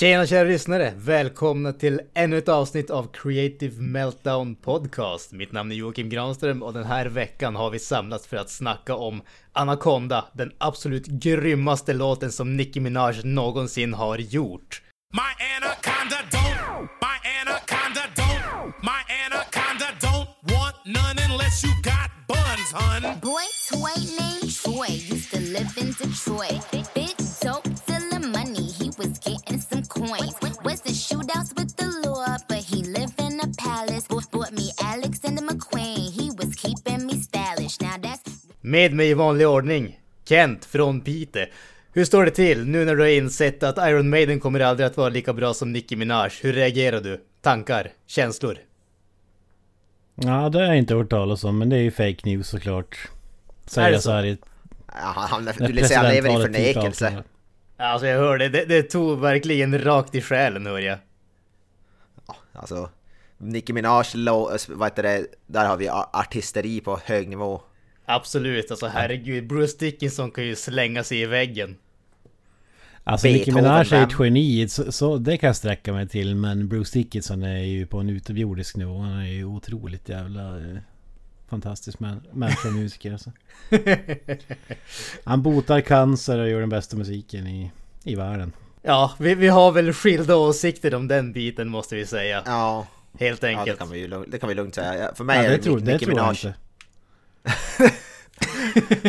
Tjena kära lyssnare! Välkomna till ännu ett avsnitt av Creative Meltdown Podcast. Mitt namn är Joakim Granström och den här veckan har vi samlats för att snacka om Anaconda, den absolut grymmaste låten som Nicki Minaj någonsin har gjort. My anaconda don't, my anaconda don't, my anaconda don't want none unless you got buns, hun. Boy toy named Troy used to live in Detroit. Bit was getting some coins. Was the shootouts with the law, but he lived in a palace. Bought, bought me Alexander McQueen, he was keeping me stylish. Now that's Med mig i vanlig ordning, Kent från Pite. Hur står det till nu när du har insett att Iron Maiden kommer aldrig att vara lika bra som Nicki Minaj? Hur reagerar du? Tankar? Känslor? Ja, det har jag inte hört talas om, men det är ju fake news såklart. Det så så? här i... Ja, han, du vill säga han lever i förnekelse. Alltså jag hör det, det, tog verkligen rakt i själen hör jag. Alltså, Nicki Minaj, lo, vad heter det, där har vi artisteri på hög nivå. Absolut, alltså herregud. Bruce Dickinson kan ju slänga sig i väggen. Alltså Nicki Minaj är ett geni, så, så det kan jag sträcka mig till. Men Bruce Dickinson är ju på en utomjordisk nivå. Han är ju otroligt jävla eh, fantastisk män- människa musiker alltså. Han botar cancer och gör den bästa musiken i, i världen. Ja, vi, vi har väl skilda åsikter om den biten måste vi säga. Ja, Helt ja det, enkelt. kan vi ju, lugnt- det kan vi lugnt säga. För mig Ja, är det det, tror, Nick- det Nicki Minaj.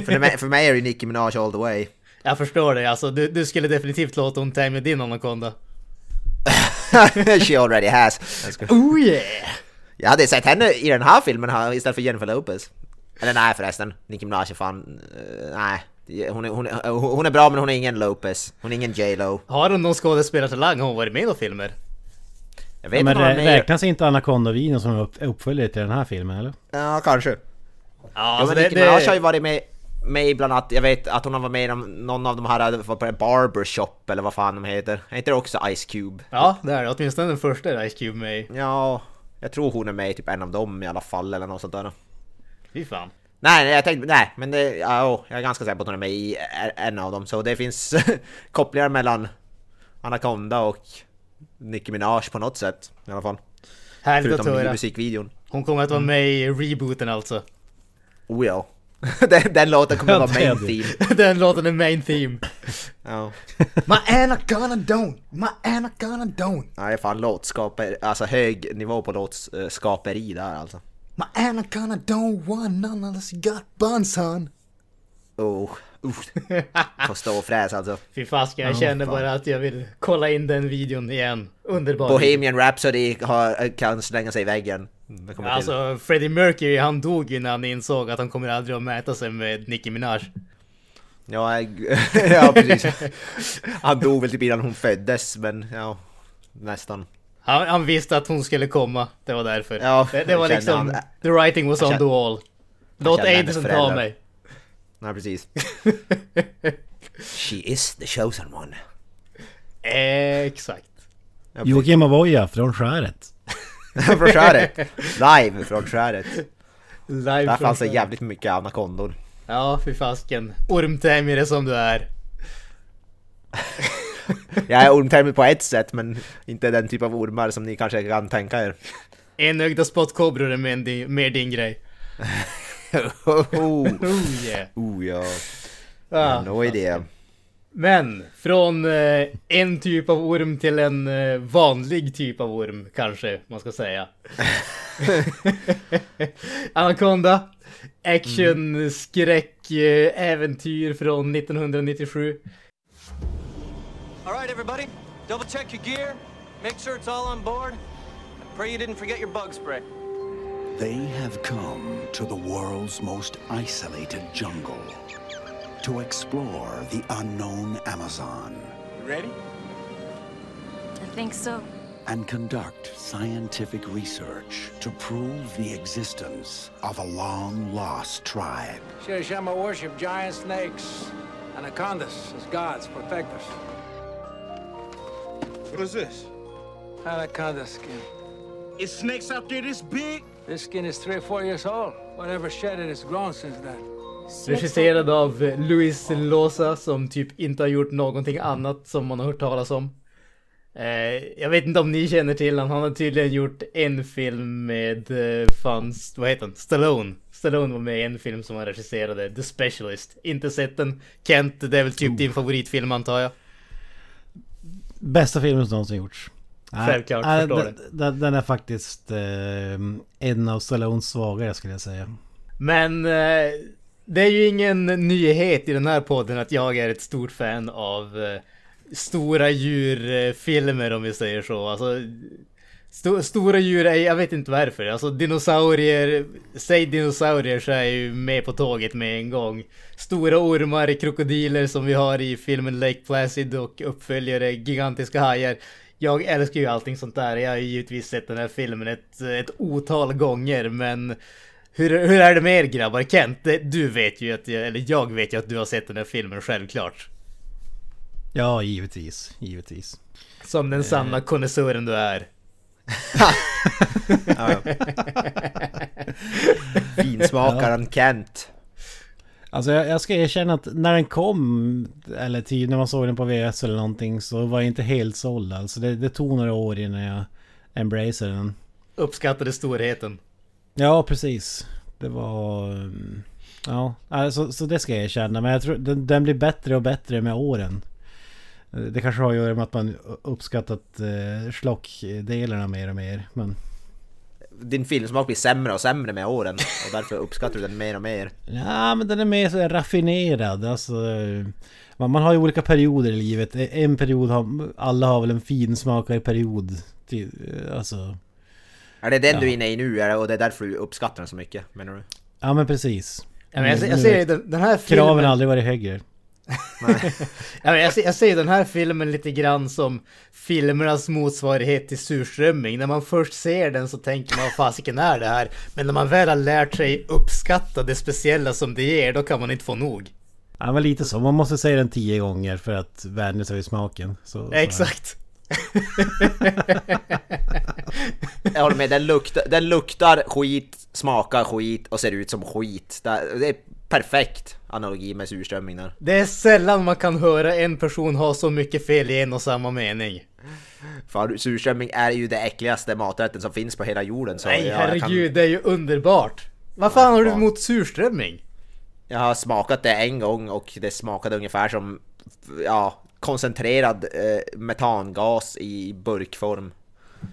För, det, för mig är det Nicki Minaj all the way. Jag förstår det, alltså du, du skulle definitivt låta hon ta med din anakonda. She already has. Oh yeah! Jag hade sett henne i den här filmen här istället för Jennifer Lopez. Eller nej förresten, Nicki Minaj är fan... eh, nej. Hon är, hon, är, hon är bra men hon är ingen Lopez. Hon är ingen J.Lo. Har hon någon skådespelartalang? Har hon varit med i några filmer? Jag vet Men inte hon är rä- med. räknas inte Anaconda Vino som upp, uppföljare till den här filmen eller? Ja, kanske. Ja, Ja, men det, Nicki Minaj har ju varit med, med bland annat, jag vet att hon har varit med i någon- av de här, var på en barbershop eller vad fan de heter. Heter det också Ice Cube? ja, det är det. Åtminstone den första är Ice Cube med i. Ja, jag tror hon är med i typ en av dem i alla fall eller något sånt där. Fy fan. Nej, nej jag tänkte, nej men det, ja, jag är ganska säker på att hon är med i en av dem. Så det finns kopplingar mellan Anaconda och Nicki Minaj på något sätt i alla fall. Härligt att Förutom i höra. musikvideon. Hon kommer att vara med i rebooten alltså. Oh ja. den, den låten kommer att vara main theme. Den låten är main theme. Ja. My anaconda don't, my anaconda don't. Är fan låtskaper, alltså hög nivå på låtskaperi där alltså. My anaconda don't want none unless you got buns son. Oh, uh. Får stå och fräs alltså. Fy fasken, jag Ja, känner fan. bara att jag vill kolla in den videon igen. Underbar. Bohemian Rhapsody har, kan slänga sig i väggen. Det kommer till. Alltså Freddie Mercury han dog ju när han insåg att han kommer aldrig att mäta sig med Nicki Minaj. Ja, ja, precis. Han dog väl typ innan hon föddes, men ja, nästan. Han, han visste att hon skulle komma, det var därför. Ja, det, det var liksom, han- the writing was on the wall. Låt Aidsen ta mig. Nej, precis. She is the chosen one. Exakt. Joakim Avoya från Skäret. från skäret. Live från skäret. Live Där fanns det jävligt mycket anakondor. Ja, fy fasken. Ormtämjare som du är. Jag är ormtermit på ett sätt, men inte den typ av ormar som ni kanske kan tänka er. Enögda spottkobror är mer din, mer din grej. oh, Oh yeah. oh ja. Ah, no idea. Men från eh, en typ av orm till en eh, vanlig typ av orm kanske man ska säga. Anaconda. Action, skräck, eh, äventyr från 1997. All right, everybody, double check your gear, make sure it's all on board. I pray you didn't forget your bug spray. They have come to the world's most isolated jungle to explore the unknown Amazon. You ready? I think so. and conduct scientific research to prove the existence of a long lost tribe. Shirishama worship giant snakes, anacondas as gods, protectors. What is this? Anaconda skin. Is snakes out there this big? This skin is three or four years old. Whatever shed it has grown since then. Regisserad av Luis Loza som typ inte har gjort någonting annat som man har hört talas om. Eh, jag vet inte om ni känner till han. Han har tydligen gjort en film med eh, fan, vad heter han? Stallone. Stallone var med i en film som han regisserade, The Specialist. Inte sett den. Kent, det är väl typ din favoritfilm antar jag? Bästa filmen som någonsin gjorts. Självklart, nej, förstår den, den, den är faktiskt eh, en av Stallones svagare skulle jag säga. Men eh, det är ju ingen nyhet i den här podden att jag är ett stort fan av eh, stora djurfilmer om vi säger så. Alltså, st stora djur är, jag vet inte varför. Alltså dinosaurier, säg dinosaurier så är jag ju med på tåget med en gång. Stora ormar, krokodiler som vi har i filmen Lake Placid och uppföljare, gigantiska hajar. Jag älskar ju allting sånt där. Jag har ju givetvis sett den här filmen ett, ett otal gånger men hur, hur är det med er grabbar? Kent, du vet ju att jag, eller jag vet ju att du har sett den här filmen självklart. Ja, givetvis. Givetvis. Som den sanna konnässören du är. Finsmakaren Kent. Alltså jag, jag ska erkänna att när den kom, eller till, när man såg den på VS eller någonting, så var jag inte helt såld. Alltså det, det tog några år innan jag embraceade den. Uppskattade storheten. Ja, precis. Det var... mm, Ja, alltså, så det ska jag erkänna. Men jag tror den, den blir bättre och bättre med åren. Eh, Det kanske har att göra med att man uppskattat eh, schlockdelarna mer och mer. Men Din filmsmak blir sämre och sämre med åren och därför uppskattar du den mer och mer. Ja men den är mer så här raffinerad. Alltså, man, man har ju olika perioder i livet. En period har... Alla har väl en finsmakarperiod. Till, alltså... Är det den Ja. du är inne i nu och det är därför du uppskattar den så mycket menar du? Ja men precis. Ja, men jag, ser- jag ser den, den här filmen... Kraven har aldrig varit högre. Ja, men jag, ser, jag ser den här filmen lite grann som filmernas motsvarighet till surströmming. När man först ser den så tänker man vad fasiken är det här? Men när man väl har lärt sig uppskatta det speciella som det ger, då kan man inte få nog. Ja men lite så. Man måste säga den tio gånger för att vänja sig vid smaken. Så, så. Exakt. Jag håller med, den luktar, den luktar skit, smakar skit och ser ut som skit. Det är perfekt analogi med surströmming där. Det är sällan man kan höra en person ha så mycket fel i en och samma mening. För surströmming är ju det äckligaste maträtten som finns på hela jorden. Så Nej herregud, Jag, det är ju underbart. Vad fan har du emot surströmming? jag har smakat det en gång och det smakade ungefär som ja, koncentrerad eh, metangas i burkform.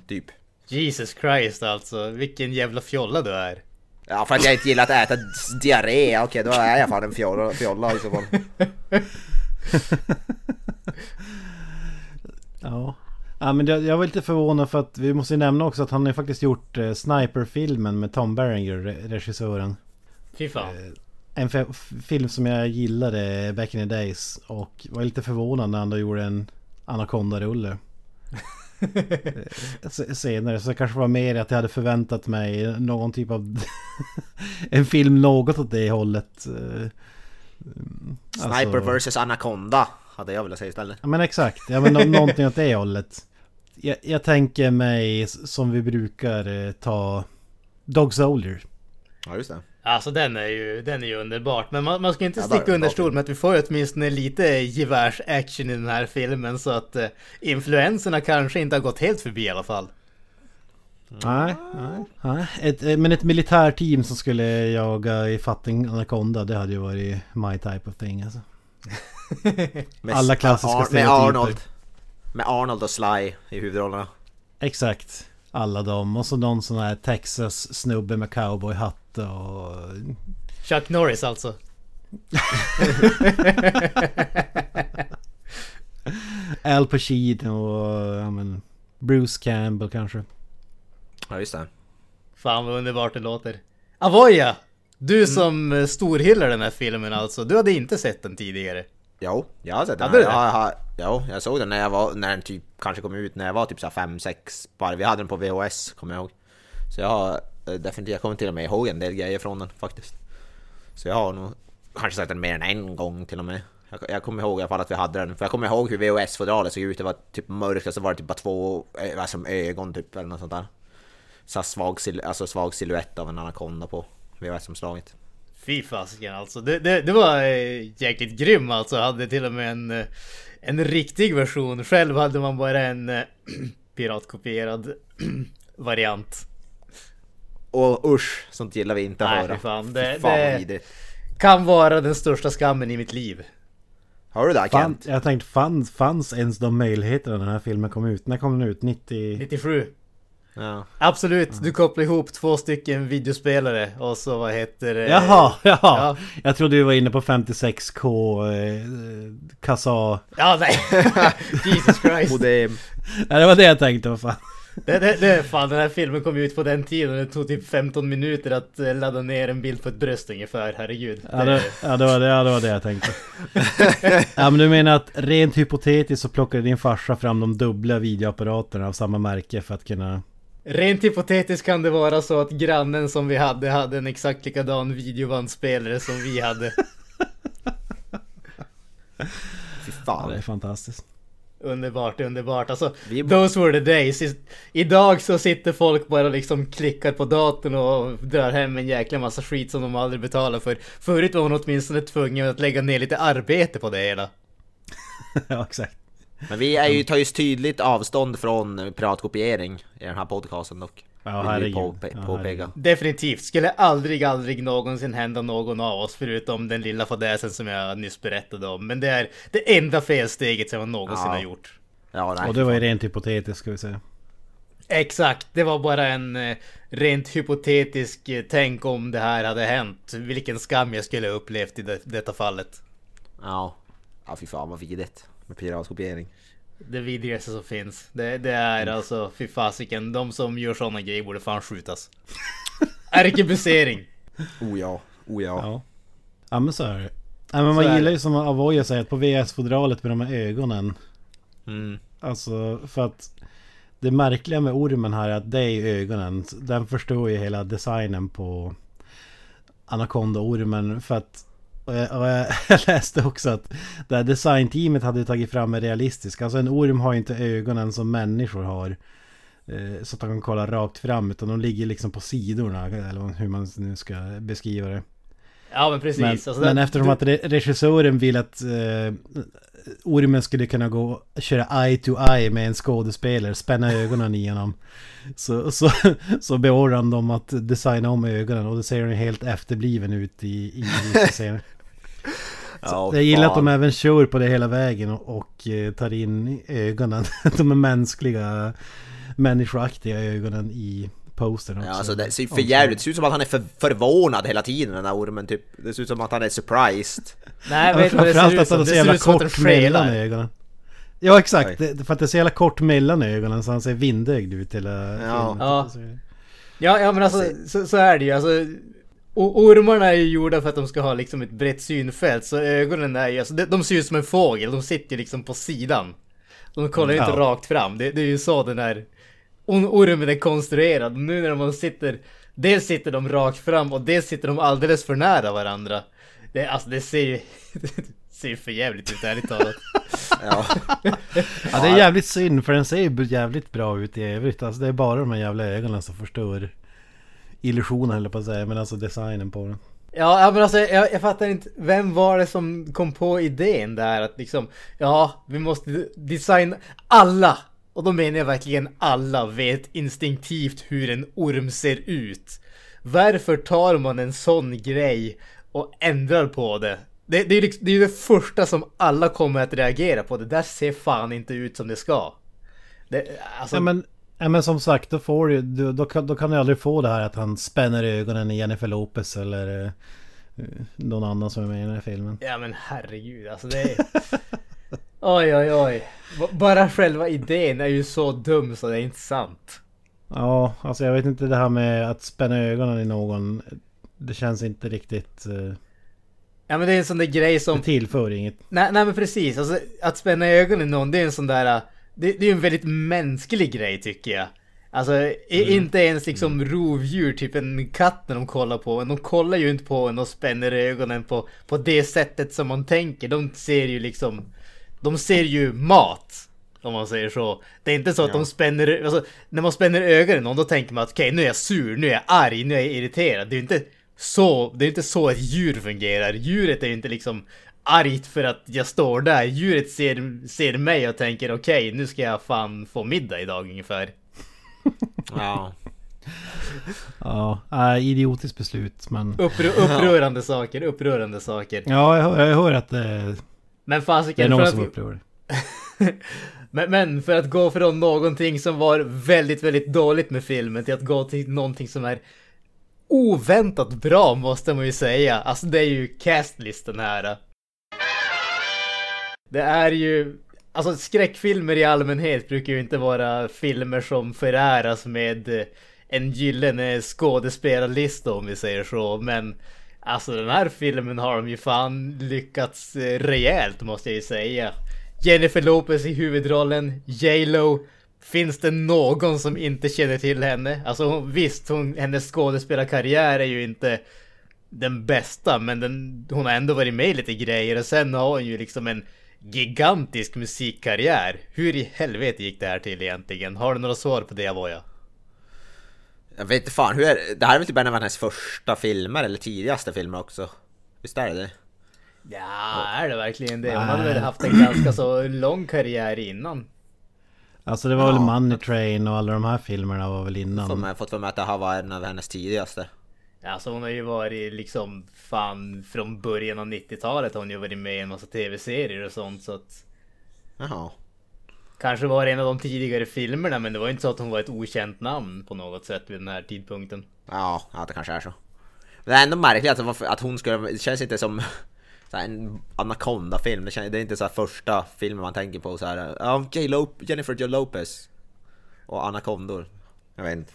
Typ. Jesus Christ alltså, vilken jävla fjolla du är. Ja, för att jag inte gillar att äta diarré, okej då är jag fan en fjolla, fjolla i så fall. Ja. Ja men jag, jag var lite förvånad för att vi måste ju nämna också att han har faktiskt gjort eh, Sniper-filmen med Tom Berenger, re- regissören. Fy fan. En film som jag gillade back in the days och var lite förvånad när han då gjorde en Anaconda-rulle. Senare så det kanske var mer att jag hade förväntat mig någon typ av en film något åt det hållet. eh, mm, Sniper alltså- vs Anaconda hade jag velat säga istället. Ja men exakt, ja men nå- någonting åt det hållet. Jag, jag tänker mig som vi brukar eh, ta Dog Soldier. Ja just det. Alltså den är ju, den är ju underbart. Men man, man ska inte Ja, sticka under stol med att vi får ju åtminstone lite gevärsaction i den här filmen. Så att eh, influenserna kanske inte har gått helt förbi i alla fall. Nej, nej, nej. Ett, eh, men ett militärteam som skulle jaga i fatting Anaconda, det hade ju varit my type of thing alltså. Med Alla klassiska Ar- Med stereotyper. Arnold. Med Arnold och Sly i huvudrollerna. Exakt. Alla dem. Och så någon sån här Texas snubbe med cowboyhatt och... Chuck Norris alltså. Al Pacino och ja, men, Bruce Campbell kanske. Ja just det. Fan vad underbart det låter. Avoya! Du som mm. storhyllar den här filmen alltså. Du hade inte sett den tidigare. Jo, jag har sett den. Hade du det? Ja, jag såg den när jag var, när den typ kanske kom ut när jag var typ 5-6 bara. Vi hade den på VHS, kommer jag ihåg. Så jag har Eh, definitivt, jag kommer till och med ihåg en del grejer från den faktiskt. Så jag har nog kanske sett den mer än en gång till och med. Jag, jag kommer ihåg i alla fall att vi hade den, för jag kommer ihåg hur VHS-fodralet såg ut. Det var typ mörkt och så var det typ bara två, alltså, ögon typ eller något sånt där. Så svag, alltså svag siluett av en anakonda på VHS-omslaget. Fy fasiken alltså. Det, det, det var eh, jäkligt grym alltså. Hade till och med en, en riktig version. Själv hade man bara en piratkopierad variant. Och usch, sånt gillar vi inte att Nej, höra. fan, det- Fy fan det- vidrigt. Kan vara den största skammen i mitt liv. Har du det där Kent? jag tänkte, fanns, fanns ens de möjligheterna när den här filmen kom ut? När kom den ut? 90... 97. Ja. Absolut, du kopplar ihop två stycken videospelare och så vad heter det? Jaha, jaha. Ja. Jag trodde du var inne på 56k eh, kassa... Ja, nej. Jesus Christ. Modem. Ja, det var det jag tänkte, vad fan. Det, det, det, fan, den här filmen kom ut på den tiden och det tog typ 15 minuter att eh, ladda ner en bild på ett bröst ungefär, herregud. Ja det, ja, det, var det, ja, det var det jag tänkte. ja, men du menar att rent hypotetiskt så plockade din farsa fram de dubbla videoapparaterna av samma märke för att kunna... Rent hypotetiskt kan det vara så att grannen som vi hade hade en exakt likadan videobandspelare som vi hade. Fy Ja, fan. det är fantastiskt. Underbart, underbart. Alltså, Vi- those were the days. I- Idag så sitter folk bara och liksom klickar på datorn och drar hem en jäkla massa skit som de aldrig betalar för. Förut var man åtminstone tvungen att lägga ner lite arbete på det hela. ja, exakt. Men vi är ju, tar ju tydligt avstånd från piratkopiering i den här podcasten dock. Ja, Vill påpe- Ja, påpeka. Definitivt. Skulle aldrig, aldrig någonsin hända någon av oss förutom den lilla fadäsen som jag nyss berättade om. Men det är det enda felsteget som jag någonsin Ja. har gjort. Ja, nej. Och det var ju rent hypotetiskt ska vi säga. Exakt, det var bara en eh, rent hypotetisk eh, tänk om det här hade hänt. Vilken skam jag skulle ha upplevt i det, detta fallet. Ja. Ja fy fan vad vidrigt med piratkopiering. Det vidrigaste som finns. Det, det är alltså, fy fasiken, de som gör sådana grejer borde fan skjutas. Ärkebusering! Oh ja, oh ja. Ja. Ja men så är det. Ja, men man Så är gillar ju som Avoya säger att på VS-fodralet med de här ögonen. Mm. Alltså för att det märkliga med ormen här är att det är ju ögonen. Den förstår ju hela designen på Anaconda-ormen. För att och jag, och jag läste också att det här designteamet hade tagit fram en realistisk. Alltså en orm har ju inte ögonen som människor har. eh, Så att de kan kolla rakt fram. Utan de ligger liksom på sidorna. Eller hur man nu ska beskriva det. Ja men precis. Men, alltså, men det- eftersom du- att re- regissören vill att eh, ormen skulle kunna gå köra eye to eye med en skådespelare, spänna ögonen i honom. Så, så, så beordrar dem att designa om ögonen och det ser den helt efterbliven ut i, i, i scenen. Ja, Jag gillar att de fan. även kör på det hela vägen och, och eh, tar in ögonen. De är mänskliga, människoaktiga ögonen i postern också. Ja, alltså det ser ju för jävligt. Det ser ut som att han är för förvånad hela tiden den där ormen typ. Det ser ut som att han är surprised. Nej, Ja, vet det ser framförallt ut att han har Det så ser jävla kort mellan ögonen. Ja exakt, det, för att det är så jävla kort mellan ögonen så han ser vindögd ut hela Ja. filmen. Ja. Ja, ja men alltså så, så är det ju. Alltså, o- ormarna är ju gjorda för att de ska ha liksom ett brett synfält. Så ögonen är ju, alltså, de, de ser ut som en fågel. De sitter ju liksom på sidan. De kollar ju inte Ja. rakt fram. Det, det är ju så den här or- ormen är konstruerad. Nu när man sitter, dels sitter de rakt fram och dels sitter de alldeles för nära varandra. Det, alltså det ser ju, ser för jävligt ut ärligt talat. Ja. Ja det är jävligt synd för den ser ju jävligt bra ut i övrigt. Alltså det är bara de här jävla ögonen som förstör illusionen eller på att säga. Men alltså designen på den. Ja, men alltså jag, jag fattar inte, vem var det som kom på idén där att liksom, ja, vi måste designa, alla, och då menar jag verkligen alla, vet instinktivt hur en orm ser ut. Varför tar man en sån grej och ändrar på det? Det, det, är, liksom, det är det första som alla kommer att reagera på, det där ser fan inte ut som det ska. Det, alltså, Ja men, ja, men som sagt då får du, du då, kan, då kan du aldrig få det här att han spänner ögonen i Jennifer Lopez eller eh, någon annan som är med i den här filmen. Ja men herregud alltså det är... Oj oj oj. Bara själva idén är ju så dum så det är inte sant. Ja, alltså jag vet inte det här med att spänna ögonen i någon. Det känns inte riktigt... eh, Ja men det är en sån där grej som... Det tillför inget. Nej, nej men precis, alltså att spänna ögonen i någon det är en sån där... Det, det är en väldigt mänsklig grej tycker jag. Alltså i- inte ens liksom rovdjur, typ en katt när de kollar på en. De kollar ju inte på en och spänner ögonen på, på det sättet som man tänker. De ser ju liksom... De ser ju mat. Om man säger så. Det är inte så att de spänner... Alltså, när man spänner ögonen någon då tänker man att okej nu är jag sur, nu är jag arg, nu är jag irriterad. Det är ju inte så, det är inte så ett djur fungerar. Djuret är ju inte liksom argt för att jag står där. Djuret ser, ser mig och tänker okej nu ska jag fan få middag idag ungefär. Ja. Ja, äh, idiotiskt beslut men... Upprö, upprörande saker, upprörande saker. Ja, jag hör, jag hör att det, Men det är fasiken, någon för som att, upprör. men, men för att gå från någonting som var väldigt, väldigt dåligt med filmen till att gå till någonting som är oväntat bra måste man ju säga. Alltså det är ju castlisten här. Det är ju, alltså skräckfilmer i allmänhet brukar ju inte vara filmer som föräras med en gyllene skådespelarlista om vi säger så, men alltså den här filmen har de ju fan lyckats eh, rejält måste jag ju säga. Jennifer Lopez i huvudrollen, J Lo. Finns det någon som inte känner till henne? Alltså visst, hon, hennes skådespelarkarriär är ju inte den bästa, men den, hon har ändå varit med i lite grejer och sen har hon ju liksom en gigantisk musikkarriär. Hur i helvete gick det här till egentligen? Har du några svar på det Avoya? Jag vet inte fan, hur är det? Det här är väl typ en av hennes första filmer, eller tidigaste filmer också? Visst är det det? Ja, är det verkligen det? Hon hade väl haft en ganska så lång karriär innan. Alltså det var väl Ja. Money Train och alla de här filmerna var väl Som innan. jag fått för mig att det här var en av hennes tidigaste. Alltså hon har ju varit liksom fan från början av 90-talet har hon ju varit med i en massa tv-serier och sånt så att Jaha. Kanske var det en av de tidigare filmerna men det var ju inte så att hon var ett okänt namn på något sätt vid den här tidpunkten. Ja, ja det kanske är så. Men det är ändå märkligt att, att hon skulle, det känns inte som så här, en Anaconda-film, det, känns, det är inte så här första filmen man tänker på så här. Ja, J. Jennifer J. Lopez. Och Anacondor. Jag vet inte.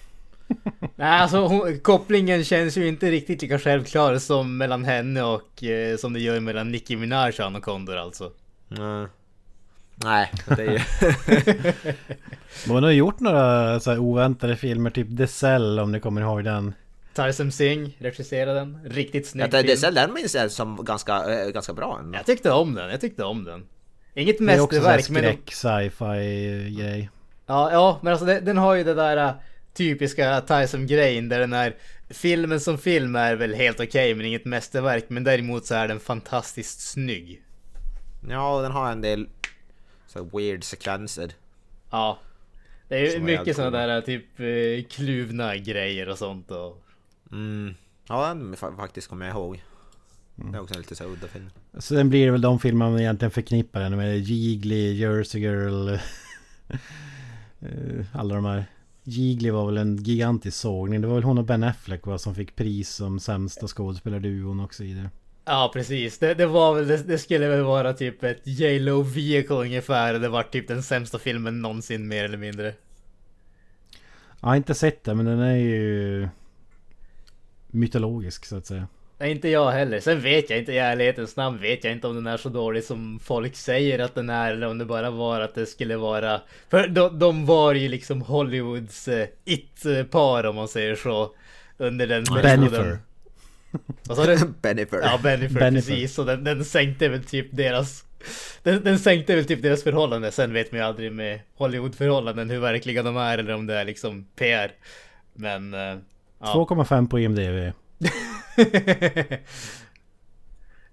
Nej alltså hon, kopplingen känns ju inte riktigt lika självklar som mellan henne och eh, som det gör mellan Nicki Minaj och Anaconda alltså. Nej. Nej, det är ju... Men Hon har gjort några så här oväntade filmer, typ The Cell om ni kommer ihåg den. Tarsem Singh regisserade den. Riktigt snygg Ja, film. det, den minns jag som ganska, eh, ganska bra ändå. Jag tyckte om den, jag tyckte om den. Inget Det är också så här mästerverk men... skräck, sci-fi grej. Ja, ja, men alltså det, den har ju det där typiska Tyson-grejen där den här filmen som film är väl helt okej men inget mästerverk. Men däremot så är den fantastiskt snygg. Ja, den har en del så weird sekvenser. Ja. Det är Som mycket sådana där typ eh, kluvna grejer och sånt och... Mm. Ja, den fa- faktiskt kommer jag ihåg. Det är också en lite så udda film. Sen blir det väl de filmer man egentligen förknippar henne med. Jiggly, Jersey Girl. eh, alla de här. Jiggly var väl en gigantisk sågning. Det var väl hon och Ben Affleck va, som fick pris som sämsta skådespelarduon och så vidare. Ja precis, det, det var väl, det, det skulle väl vara typ ett J.Lo vehicle ungefär. Det var typ den sämsta filmen någonsin mer eller mindre. Jag har inte sett den men den är ju mytologisk så att säga. Nej, inte jag heller. Sen vet jag inte i ärlighetens namn vet jag inte om den är så dålig som folk säger att den är eller om det bara var att det skulle vara. För de, de var ju liksom Hollywoods eh, it-par om man säger så. Under den Bennifer. Vad sa du? Bennifer. Ja, Bennifer, Bennifer. precis. Och den, den sänkte väl typ deras... Den, den sänkte väl typ deras förhållande. Sen vet man ju aldrig med Hollywood-förhållanden hur verkliga de är eller om det är liksom PR. Men... eh, ja. 2,5 på IMDB.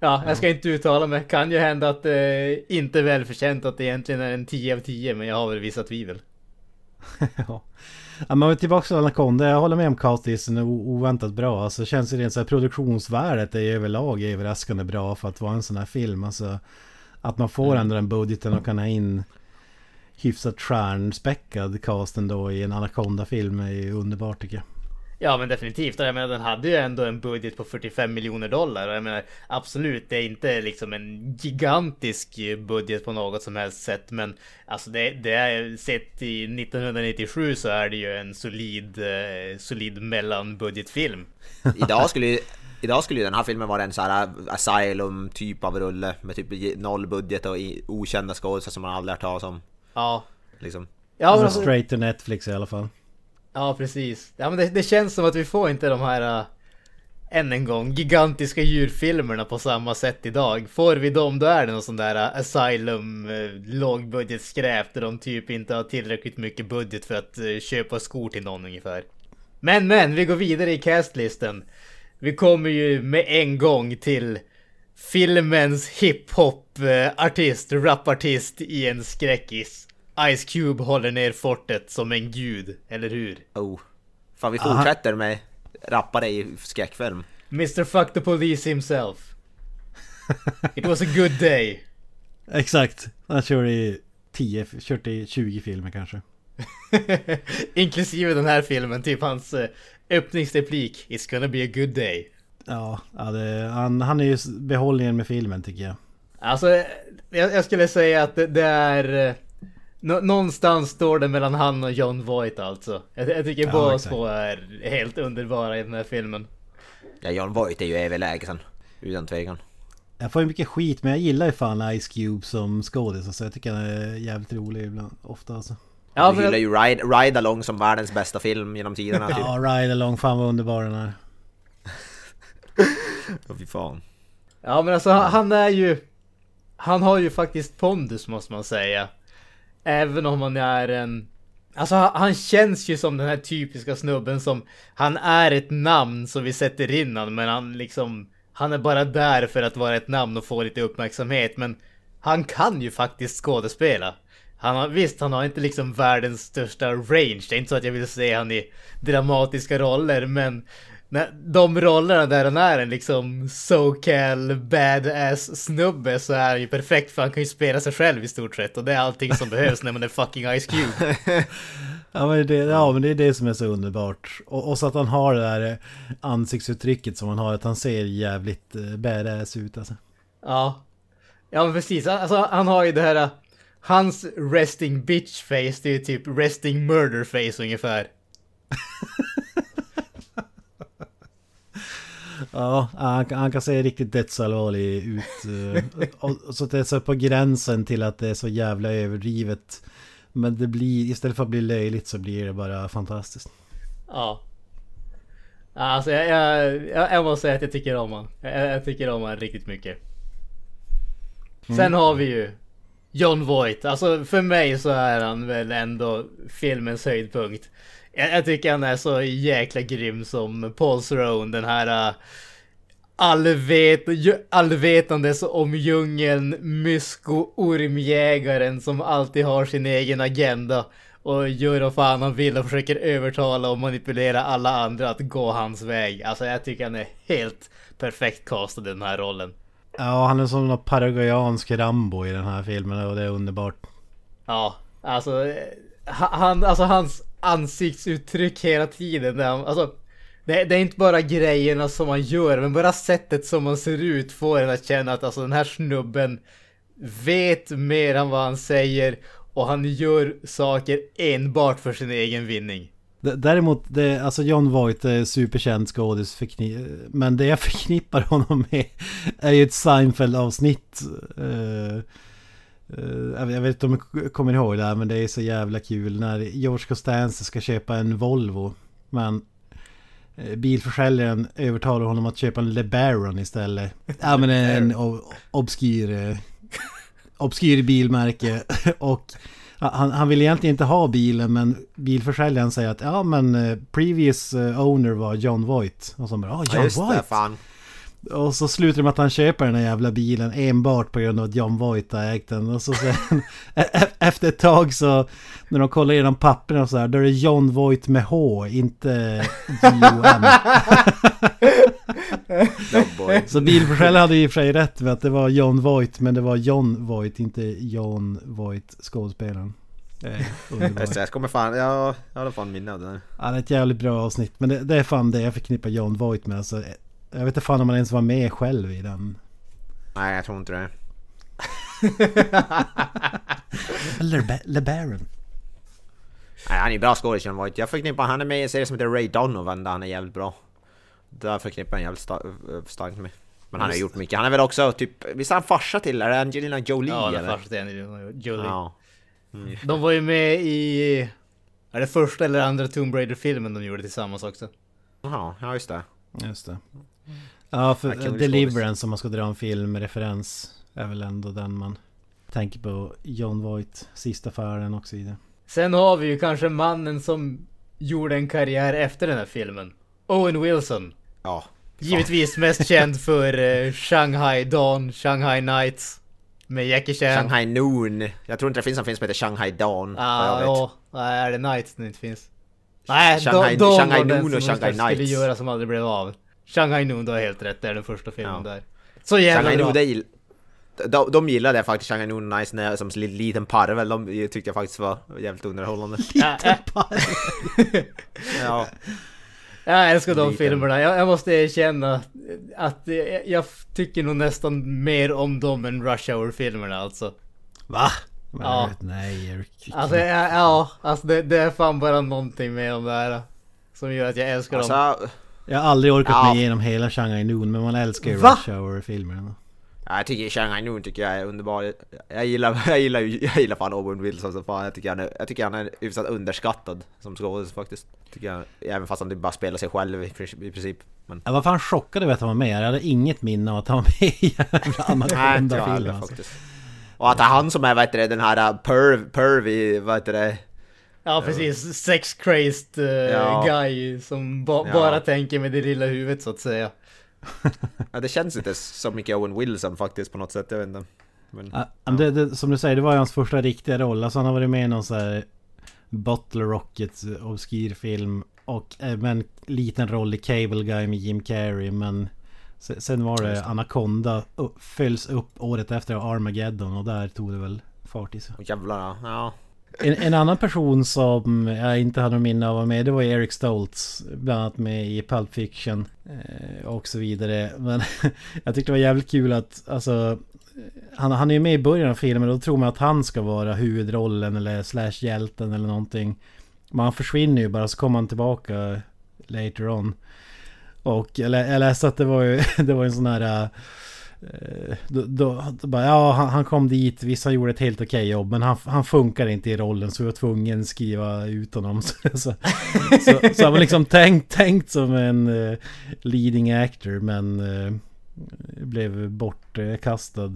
Ja, jag ska inte uttala mig. Kan ju hända att det inte är välförtjänt att det egentligen är en 10 av 10, men jag har väl vissa tvivel. ja. Ja, men tillbaka till Anaconda. Jag håller med om Cautisen är oväntat bra. Alltså känns det rent så här produktionsvärdet är ju överlag överraskande bra för att vara en sån här film. Alltså att man får ändå den budgeten och kan ha in hyfsat stjärnspäckad cast ändå i en Anaconda-film är ju underbart tycker jag. Ja men definitivt, och jag menar den hade ju ändå en budget på 45 miljoner dollar och jag menar absolut det är inte liksom en gigantisk budget på något som helst sätt men alltså det, det är sett i 1997 så är det ju en solid, eh, solid mellanbudgetfilm. Idag skulle ju, Idag skulle ju den här filmen vara en så här Asylum typ av rulle med typ noll budget och okända skådespelare som man aldrig hört talas om. Ja. Liksom. Ja, men Alltså, alltså, straight to Netflix i alla fall ja precis. Ja men det, det känns som att vi får inte de här, äh, än en gång, gigantiska djurfilmerna på samma sätt idag. Får vi dem då är det någon sån där äh, Asylum äh, lågbudgetskräp där de typ inte har tillräckligt mycket budget för att äh, köpa skor till någon ungefär. Men men, vi går vidare i castlisten. Vi kommer ju med en gång till filmens hiphop-artist, äh, rapartist i en skräckis. Ice Cube håller ner fortet som en gud, eller hur? Oh. Fan vi fortsätter med rappare i skräckfilm. Mr Fuck the Police himself. It was a good day. Exakt. Han kör i 10, kört i 20 filmer kanske. Inklusive den här filmen, typ hans eh, öppningsreplik. It's gonna be a good day. Ja, ja det, han, han är ju behållningen med filmen tycker jag. Alltså, eh, jag, jag skulle säga att det, det är... nå- någonstans står det mellan han och John Voight alltså. Jag, jag tycker Ja, båda två är helt underbara i den här filmen. Ja, John Voight är ju överlägsen. Utan tvekan. Jag får ju mycket skit men jag gillar ju fan Ice Cube som skådis. Alltså, jag tycker han är jävligt rolig ibland, ofta alltså. Ja, Ja, du gillar men, ju Ride, Ride Along som världens bästa film genom tiderna typ. Ja, Ride Along, fan vad underbar den är. Åh, fy fan. ja men alltså han, han är ju... Han har ju faktiskt pondus måste man säga. Även om han är en... Alltså han, han känns ju som den här typiska snubben som... Han är ett namn som vi sätter in han, men han liksom... Han är bara där för att vara ett namn och få lite uppmärksamhet, men... Han kan ju faktiskt skådespela. Han har, visst, han har inte liksom världens största range. Det är inte så att jag vill se han i dramatiska roller, men... När, de rollerna där han är en liksom SoCal badass snubbe så är han ju perfekt för han kan ju spela sig själv i stort sett och det är allting som behövs när man är fucking Ice Cube. Ja men, det, ja men det är det som är så underbart. Och, och så att han har det där eh, ansiktsuttrycket som han har. Att han ser jävligt eh, badass ut alltså. Ja. Ja men precis, alltså han har ju det här... Hans resting bitch face, det är ju typ resting murder face ungefär. Ja, han, kan- han kan se riktigt dödsallvarlig ut. eh, och, och så att det är så på gränsen till att det är så jävla överdrivet. Men det blir, istället för att bli löjligt så blir det bara fantastiskt. Ja. Alltså jag, jag, jag, jag måste säga att jag tycker om han. Jag, jag tycker om han riktigt mycket. Sen har vi ju John Voight. Alltså för mig så är han väl ändå filmens höjdpunkt. Jag, jag tycker han är så jäkla grym som Paul Throne, den här uh, allvet, allvetandes om djungeln, mysko-ormjägaren som alltid har sin egen agenda och gör vad fan han vill och försöker övertala och manipulera alla andra att gå hans väg. Alltså jag tycker han är helt perfekt castad i den här rollen. Ja, han är som någon paraguayansk Rambo i den här filmen och det är underbart. Ja, alltså, eh, ha- han, alltså hans ansiktsuttryck hela tiden. Där han, alltså, det, det är inte bara grejerna som man gör, men bara sättet som man ser ut får en att känna att alltså, den här snubben vet mer än vad han säger och han gör saker enbart för sin egen vinning. D- Däremot, det, alltså John Voight är superkänd skådis Men det jag förknippar honom med är ju ett Seinfeld-avsnitt. Eh, jag vet- jag vet inte om jag kommer ihåg det här men det är så jävla kul när George Costanza ska köpa en Volvo. Men eh, bilförsäljaren övertalar honom att köpa en LeBaron istället. Ja men en obskyr, eh, obskyr bilmärke. Och han, han vill egentligen inte ha bilen men bilförsäljaren säger att ja men eh, previous eh, owner var John Voight. Och så bara, oh, Ja John Voight. Och så slutar det med att han köper den här jävla bilen enbart på grund av att John Voight har ägt den. Och så sen, e- efter ett tag så när de kollar igenom papperna och så här, då är det John Voight med H, inte. Dogboy. Så bilförsäljaren hade i och för sig rätt med att det var John Voight, men det var John Voight, inte John Voight, skådespelaren. Just det, Jag kommer fan, ja, jag har fan minne av det där. Ja, det är ett jävligt bra avsnitt. Men det, det är fan det jag förknippar John Voight med. Alltså, jag vet inte fan om han ens var med själv i den. Nej jag tror inte det. Le- LeBaron. Nej han är ju bra skådis Voight. Jag förknippar han är med i en serie som heter Ray Donovan där han är jävligt bra. Där förknippar jag jävligt sta- starkt med. Men han har gjort mycket. Han är väl också typ, visst är han farsa till? Är det Angelina Jolie Ja, den eller? första Angelina Jolie. Ja. De var ju med i... Är det första eller andra Tomb Raider-filmen de gjorde tillsammans också? Jaha, ja just det. Just det. Ja, för Deliverance om man ska dra en filmreferens är väl ändå den man tänker på. John Voight, Sista färden och så vidare. Sen har vi ju kanske mannen som gjorde en karriär efter den här filmen. Owen Wilson. Ja. Givetvis mest känd för eh, Shanghai Dawn, Shanghai Nights. Med Jackie Chan. Shanghai Noon. Jag tror inte det finns en film som heter Shanghai Dawn. Ah, ja, nej, är det Nights den inte finns? Nej, Shanghai- Dawn Shanghai var den Noon och som Shanghai skulle Nights. göra som aldrig blev av. Shanghai Noon, du har helt rätt, det är den första filmen Ja. där. Så jävla Shanghai bra. Noon, det de, de gillade jag faktiskt, Shanghai Noon Nice när jag, som li- liten parvel. De tyckte jag faktiskt var jävligt underhållande. Ja, ja. Ja. Jag älskar de Liten. filmerna. Jag, jag måste erkänna att eh, jag tycker nog nästan mer om dem än Rush Hour-filmerna alltså. Va? Men, Ja. Nej, Erik. Alltså, ja, ja alltså det, det är fan bara någonting med dem där. Som gör att jag älskar dem. Jag har aldrig orkat Ja. mig igenom hela Shanghai Noon men man älskar ju Va? Rush Hour-filmerna. ja, jag tycker Shanghai Noon tycker jag är underbar. Jag gillar, jag gillar, jag gillar fan Owen Wilson så fan. Jag tycker han är, jag tycker han är hyfsat underskattad som skådis faktiskt. Tycker jag, även fast han typ bara spelar sig själv i, i princip. Men, Jag var fan chockad över att han var med. Jag hade inget minne av att han var med i jävla Anaconda-filmen alltså. faktiskt. Och att det är han som är vad heter det, den här uh, perv, pervy, vad heter det? Ja precis, sex crazed eh, Ja. guy som ba- Ja. bara tänker med det lilla huvudet så att säga. Ja, det känns inte så mycket Owen Wilson faktiskt på något sätt, jag vet inte. Men, Ja, det, det, som du säger, det var ju hans första riktiga roll. Alltså han har varit med i någon sån här Butler Rocket obskyr film. Och även en liten roll i Cable Guy med Jim Carrey. Men se- sen var det Anaconda. Följs upp året efter av Armageddon. Och där tog det väl fart i sig. jävlar ja. En, en annan person som jag inte hade någon minne av att vara med det var ju Eric Stoltz. Bland annat med i Pulp Fiction. Eh, och så vidare. Men jag tyckte det var jävligt kul att alltså han, han är ju med i början av filmen och då tror man att han ska vara huvudrollen eller slash hjälten eller någonting. Men han försvinner ju bara så kommer han tillbaka later on. Och jag, lä- jag läste att det var ju det var en sån här... Eh, eh, Då, då, då bara, ja, han, han kom dit, vissa gjorde ett helt okej jobb men han, han funkar inte i rollen så vi var tvungen att skriva ut honom. Så, så, så, så han var liksom tänkt, tänkt som en eh, leading actor men eh, blev bortkastad.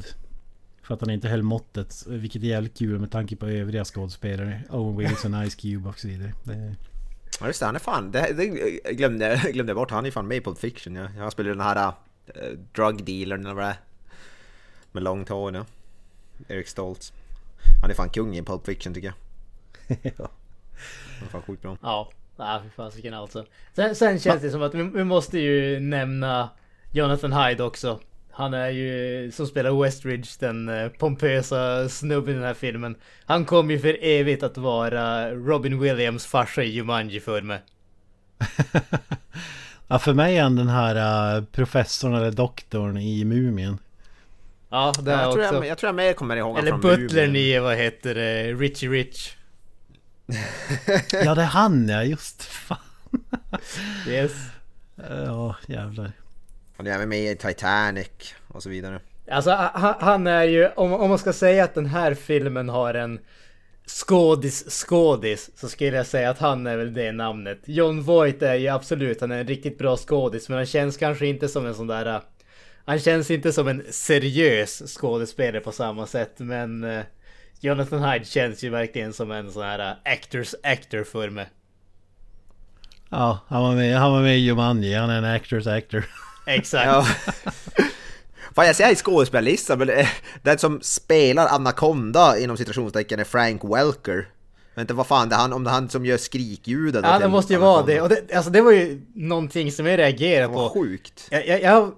För att han inte höll måttet. Vilket är jävligt kul med tanke på övriga skådespelare. Owen Wilson, Ice Cube och så vidare. Det, Ja just det, han är fan, det, det glömde, glömde jag bort, han är fan med i Pulp Fiction ja. Jag spelar den här uh, drug dealern eller vad det är. Med långt hår ja. Eric Stoltz. Han är fan kung i Pulp Fiction tycker jag. ja. Han är fan sjukt bra. Ja, nej fy fasiken alltså. Sen, sen känns det som att vi, vi måste ju nämna Jonathan Hyde också. Han är ju, som spelar Westridge, den eh, pompösa snubben i den här filmen. Han kommer ju för evigt att vara Robin Williams farsa i Jumanji för mig. Ja, för mig är han den här uh, professorn eller doktorn i Mumien. Ja, det Jag är tror också. jag, jag tror jag mer kommer ihåg Eller butlern i, vad heter det, Richie Rich. Ja det är han ja, just fan. Yes. Ja jävlar. Han är även med i Titanic och så vidare. Alltså han, han är ju, om, om man ska säga att den här filmen har en skådis skådis så skulle jag säga att han är väl det namnet. John Voight är ju absolut, han är en riktigt bra skådis men han känns kanske inte som en sån där äh, Han känns inte som en seriös skådespelare på samma sätt men eh, Jonathan Hyde känns ju verkligen som en sån här äh, actors actor för mig. Ja, han var med, han var med i Jumanji. Han är en actors actor. Exakt. Ja. Fan jag i skådespelarlistan, men den som spelar Anaconda inom citationstecken är Frank Welker. Inte vad fan det är han, om det är han som gör skrikljuden. Ja det måste ju vara det. Och det, alltså det var ju någonting som jag reagerade Vad på. sjukt. Jag, jag, jag,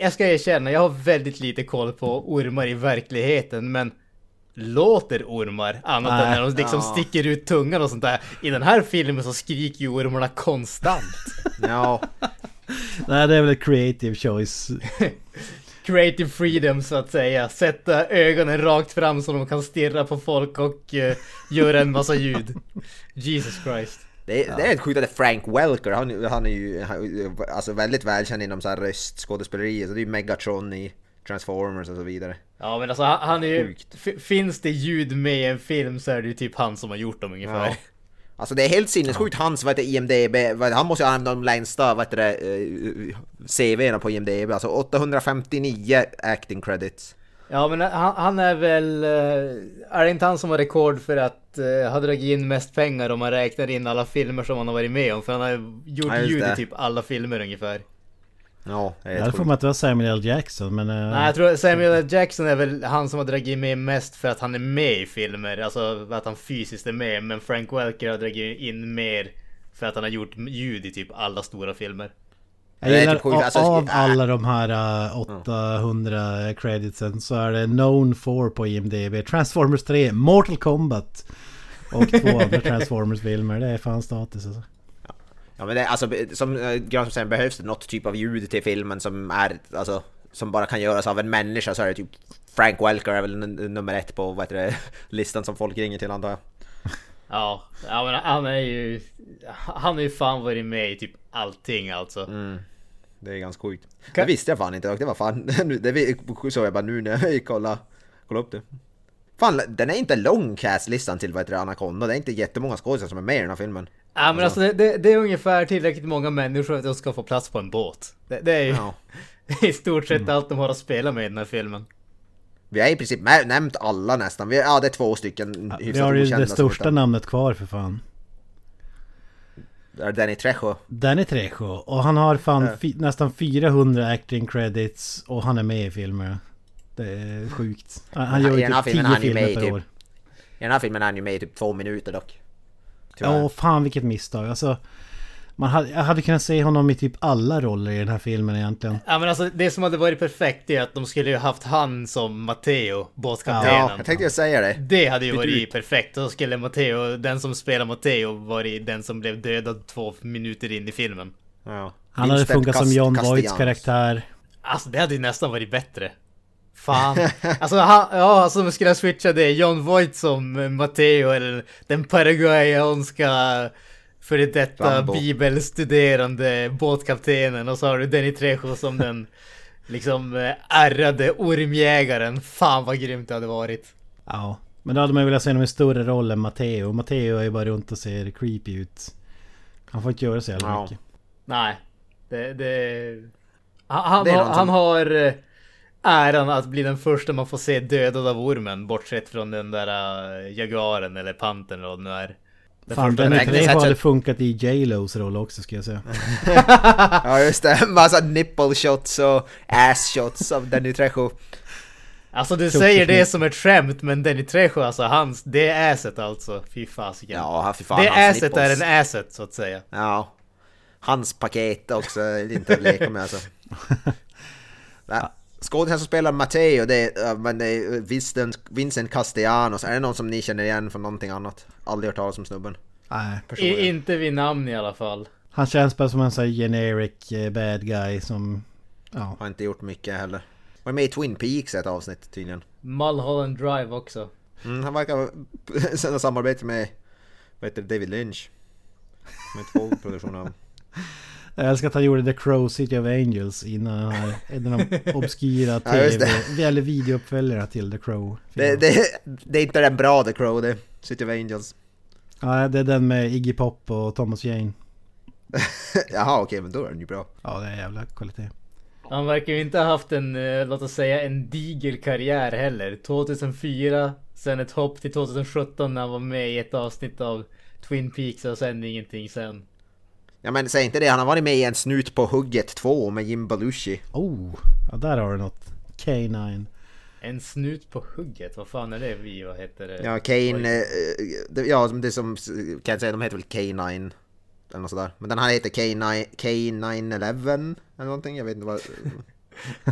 jag ska erkänna, jag har väldigt lite koll på ormar i verkligheten, men låter ormar annat än Nej. när de liksom Ja. sticker ut tungan och sånt där. I den här filmen så skriker ju ormarna konstant. Ja, Nej det är väl ett creative choice. Creative freedom så att säga. Sätta ögonen rakt fram så de kan stirra på folk och uh, göra en massa ljud. Jesus Christ. Det är, det är helt sjukt att det är Frank Welker, han, han är ju han, alltså väldigt välkänd inom så här röstskådespeleri, så det är ju Megatron i Transformers och så vidare. Ja men alltså han, han är ju... Finns det ljud med i en film så är det ju typ han som har gjort dem ungefär. Ja. Alltså det är helt sinnessjukt hans, vad heter IMDB, han måste ju ha de längsta, vad heter det, eh, CV'na på IMDB, alltså 859 acting credits. Ja men han, han är väl... eh, Är det inte han som har rekord för att uh, ha dragit in mest pengar om man räknar in alla filmer som han har varit med om? För han har gjort Ja, ljud i typ alla filmer ungefär. Ja, Jag hade för mig att det var Samuel L. Jackson men... eh, Nej jag tror Samuel L. Jackson är väl han som har dragit med mest för att han är med i filmer. Alltså att han fysiskt är med. Men Frank Welker har dragit in mer för att han har gjort ljud i typ alla stora filmer. Jag gillar typ sjukt, a- alltså, av alla de här eh, 800 creditsen så är det known for på IMDB Transformers 3, Mortal Kombat och två andra Transformers-filmer. Det är fan status alltså. Ja men det, alltså, som eh, Granström säger, behövs det något typ av ljud till filmen som är, alltså, som bara kan göras av en människa så är det typ Frank Welker är väl nummer ett på vad heter det, listan som folk ringer till antar jag. Ja, ja men han är ju... Han har ju fan varit med i typ allting alltså. Det är ganska sjukt. Kan- Det visste jag fan inte dock, det var fan, nu- det såg jag bara nu när jag gick och kollade, kollade upp det. Fan, den är inte lång castlistan till vad heter det, Anaconda, det är inte jättemånga skådespelare som är med i den här filmen. Ja men alltså det, det, det är ungefär tillräckligt många människor för att de ska få plats på en båt. Det, det är ju Ja. i stort sett allt de har att spela med i den här filmen. Vi har i princip nämnt alla nästan, vi, ja det är två stycken Vi hyfsat har ju det största inte- namnet kvar för fan. Det är Danny Trejo. Danny Trejo. Och han har fan fi- nästan 400 acting credits och han är med i filmer. Det är sjukt. Han, han gör ju den här typ filmen 10 är han ju med filmer i per typ- år. I den här filmen är han ju med i typ två minuter dock. Tyvärr. Ja, fan vilket misstag. Alltså, man hade, jag hade kunnat se honom i typ alla roller i den här filmen egentligen. Ja men alltså det som hade varit perfekt är att de skulle ju haft han som Matteo, båtkaptenen. Ja, jag tänkte ju säga det. Det hade ju varit perfekt. Då skulle Matteo, den som spelar Matteo, varit den som blev dödad två minuter in i filmen. Ja. Han hade funkat som John. Voights karaktär. Alltså det hade ju nästan varit bättre. Fan. Alltså han, ja, alltså om vi skulle switcha det. John Voight som eh, Matteo eller den paraguayanska före detta Rambo. bibelstuderande båtkaptenen och så har du Danny Trejo som den liksom eh, ärrade ormjägaren. Fan vad grymt det hade varit. Ja. Men då hade man velat se honom i större roll än Matteo. Matteo är ju bara runt och ser creepy ut. Han får inte göra så jävla Ja. mycket. Nej. Det... det... Han, han, har, han som- har eh, äran att bli den första man får se dödad av ormen. Bortsett från den där eh, jaguaren eller pantern eller vad det nu är. Den Fan, Trejo att- hade funkat i J-Los roll också ska jag säga. Ja just det, massa nipple shots och ass shots av Danny Trejo. Alltså du säger det som ett skämt men Danny Trejo alltså hans, det är asset alltså. Fy fasiken. Ja, fy fan. det asset är en asset så att säga. Ja. Hans paket också, inte att leka med alltså. Skådisen som spelar Matteo, det är, men det är Vincent, Vincent Castellanos. Är det någon som ni känner igen från någonting annat? Aldrig hört talas om snubben. Nej. I, inte vid namn i alla fall. Han känns bara som en sån här generic eh, bad guy som... Ja. Har inte gjort mycket heller. Var med i Twin Peaks ett avsnitt tydligen. Mulholland Drive också. Mm, han verkar ha samarbete med vad heter det, David Lynch. Med två produktioner av... Jag älskar att han gjorde The Crow City of Angels innan den här, obskyra Ja, tv, eller videouppföljarna till The Crow. Det, det, det är inte den bra The Crow det. City of Angels. Ja, det är den med Iggy Pop och Thomas Jane. Jaha okej men då är den ju bra. Ja, det är jävla kvalitet. Han verkar ju inte ha haft en, eh, låt oss säga en diger karriär heller. 2004, sen ett hopp till 2017 när han var med i ett avsnitt av Twin Peaks och sen ingenting sen. Ja men säg inte det, han har varit med i en Snut på hugget 2 med Jim Belushi. Oh, ja, där har du något. K9. En snut på hugget, vad fan är det vi, vad heter det? Ja Kane, Oj. eh, det, ja det som, kan jag säga, de heter väl K9 eller något sådär. Men den här heter K9, K911 eller någonting, jag vet inte vad...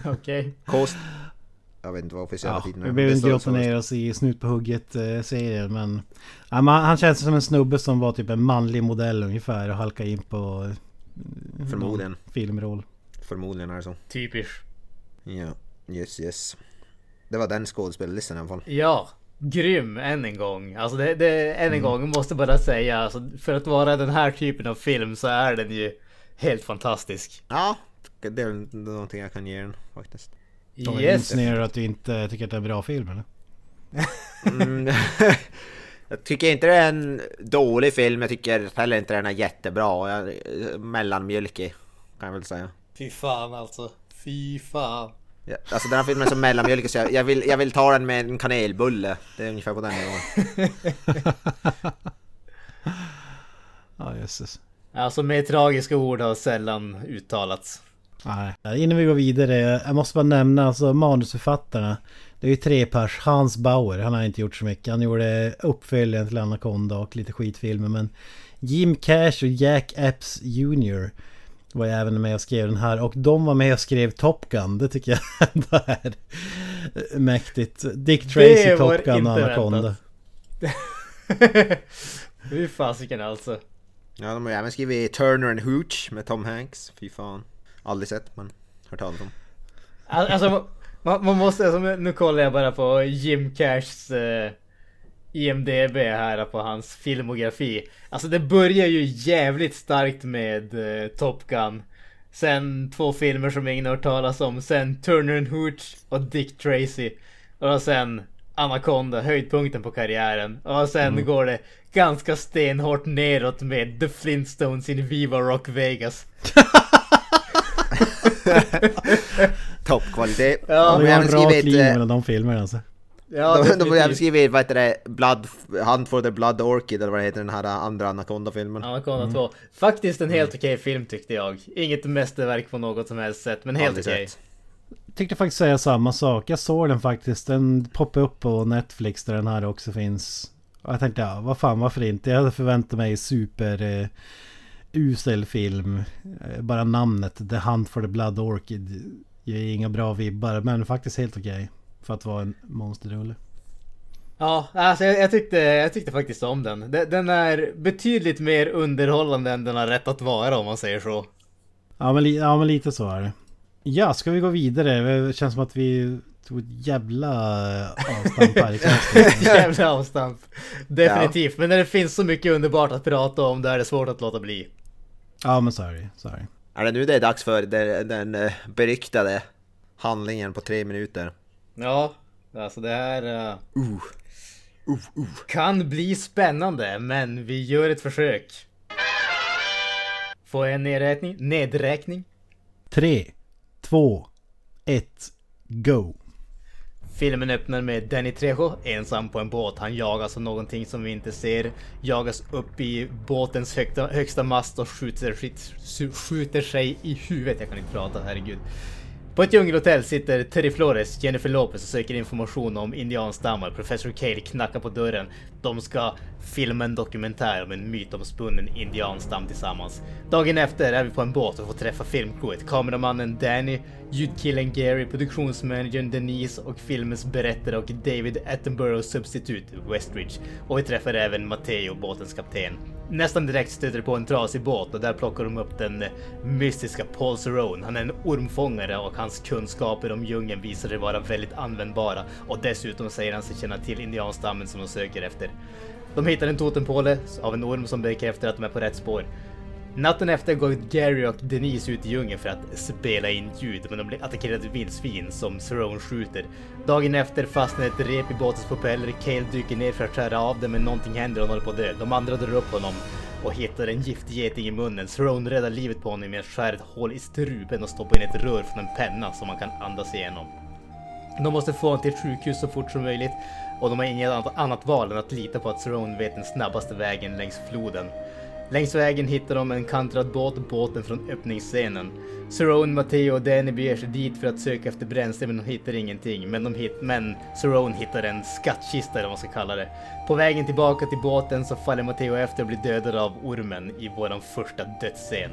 Okej. Kost... Jag vet inte vad officiella Ja, titeln vi är. behöver Det inte grotta ner oss i Snut på hugget eh, serien men... Ja, men han känns som en snubbe som var typ en manlig modell ungefär och halka in på... eh, Förmodligen. Filmroll. Förmodligen är det så. Typiskt. Ja, yes yes. Det var den skådespelarlistan i alla fall. Ja. grym än en gång. Alltså det, det än en Mm. gång måste bara säga, alltså, för att vara den här typen av film så är den ju helt fantastisk. Ja, det är någonting jag kan ge den faktiskt. Då Yes. insinuerar du att du inte tycker att det är en bra film eller? Mm. jag tycker inte det är en dålig film, jag tycker heller inte den är jättebra. Jag, mellanmjölkig, kan jag väl säga. Fy fan alltså. Fy fan. Ja, alltså den här filmen är så mellanmjölkig så jag, jag, vill, jag vill ta den med en kanelbulle. Det är ungefär på den nivån. Ja jösses. Alltså mer tragiska ord har sällan uttalats. Nej. Innan vi går vidare, jag måste bara nämna alltså manusförfattarna. Det är ju tre pers. Hans Bauer, han har inte gjort så mycket. Han gjorde uppföljaren till Anaconda och lite skitfilmer. Men Jim Cash och Jack Epps Jr. var ju även med och skrev den här. Och de var med och skrev Top Gun. Det tycker jag ändå är mäktigt. Dick Tracy, Top Gun och Anaconda. Fy fasiken alltså. Ja, de har även skrivit Turner and Hooch med Tom Hanks. Fy fan. Aldrig sett, men hört talas om. Al- Alltså man, man måste, alltså, nu kollar jag bara på Jim Cashs eh, IMDB här på hans filmografi. Alltså det börjar ju jävligt starkt med eh, Top Gun. Sen två filmer som ingen har hört talas om. Sen Turner and Hooch och Dick Tracy. Och sen Anaconda, höjdpunkten på karriären. Och sen Mm. går det ganska stenhårt neråt med The Flintstones in Viva Rock Vegas. Toppkvalitet. Ja, de har det var även en rak linje eh, mellan de filmerna alltså. Ja, de, de har även skrivit, vad heter det, Blood... Hunt for the Blood Orchid eller vad det heter, den här andra Anaconda-filmen. Anaconda 2. Faktiskt en helt okej film tyckte jag. Inget mästerverk på något som helst sätt, men helt okej. sett. Tänkte faktiskt säga samma sak. Jag såg den faktiskt. Den poppade upp på Netflix där den här också finns. Och jag tänkte, ja vad fan varför inte? Jag hade förväntat mig super eh, usel film. Eh, bara namnet The Hunt for the Blood Orchid ger inga bra vibbar. Men faktiskt helt okej. För att vara en monsterrulle. Ja, alltså jag, jag, tyckte, jag tyckte faktiskt om den. Den- Den är betydligt mer underhållande än den har rätt att vara om man säger så. Ja men, ja men lite så är det. Ja, ska vi gå vidare? Det känns som att vi tog ett jävla eh, avstamp här i. Jävla avstamp. Definitivt. Men när det finns så mycket underbart att prata om, då är det svårt att låta bli. Ja men det. Så är det. Nu det är dags för den, den eh, beryktade handlingen på tre minuter? Ja, alltså det här... eh, Uh. Kan bli spännande, men vi gör ett försök. Får jag en nedräkning? Nedräkning? Tre, två, ett, go! Filmen öppnar med Danny Trejo ensam på en båt. Han jagas av någonting som vi inte ser. Jagas upp i båtens högsta, högsta mast och skjuter, skjuter, skjuter sig i huvudet. Jag kan inte prata, herregud. På ett djungelhotell sitter Terry Flores, Jennifer Lopez och söker information om indianstammar. Professor Cale knackar på dörren. De ska filma en dokumentär om en mytomspunnen indianstam tillsammans. Dagen efter är vi på en båt och får träffa filmcrewet. Kameramannen Danny, ljudkillen Gary, produktionsmanagern Denise och filmens berättare och David Attenboroughs substitut Westridge. Och vi träffar även Matteo, båtens kapten. Nästan direkt stöter de på en trasig båt och där plockar de upp den mystiska Paul Cerrone. Han är en ormfångare och hans kunskaper om djungeln visar sig vara väldigt användbara. Och dessutom säger han sig känna till indianstammen som de söker efter. De hittar en totempåle av en orm som bekräftar att de är på rätt spår. Natten efter går Gary och Denise ut i djungeln för att spela in ljud, men de blir attackerade av vildsvin som Cerrone skjuter. Dagen efter fastnar ett rep i båtens propeller, Cale dyker ner för att skära av den, men någonting händer och han håller på att dö. De andra drar upp honom och hittar en giftig geting i munnen. Cerrone räddar livet på honom med att skära ett hål i strupen och stoppa in ett rör från en penna som man kan andas igenom. De måste få honom till ett sjukhus så fort som möjligt och de har inget annat- val än att lita på att Cerrone vet den snabbaste vägen längs floden. Längs vägen hittar de en kantrad båt, båten från öppningsscenen. Cerrone, Matteo och Danny beger sig dit för att söka efter bränsle men de hittar ingenting. Men, de hit, men Cerrone hittar en skattkista eller vad man ska kalla det. På vägen tillbaka till båten så faller Matteo efter och blir dödad av ormen i våran första dödsscen.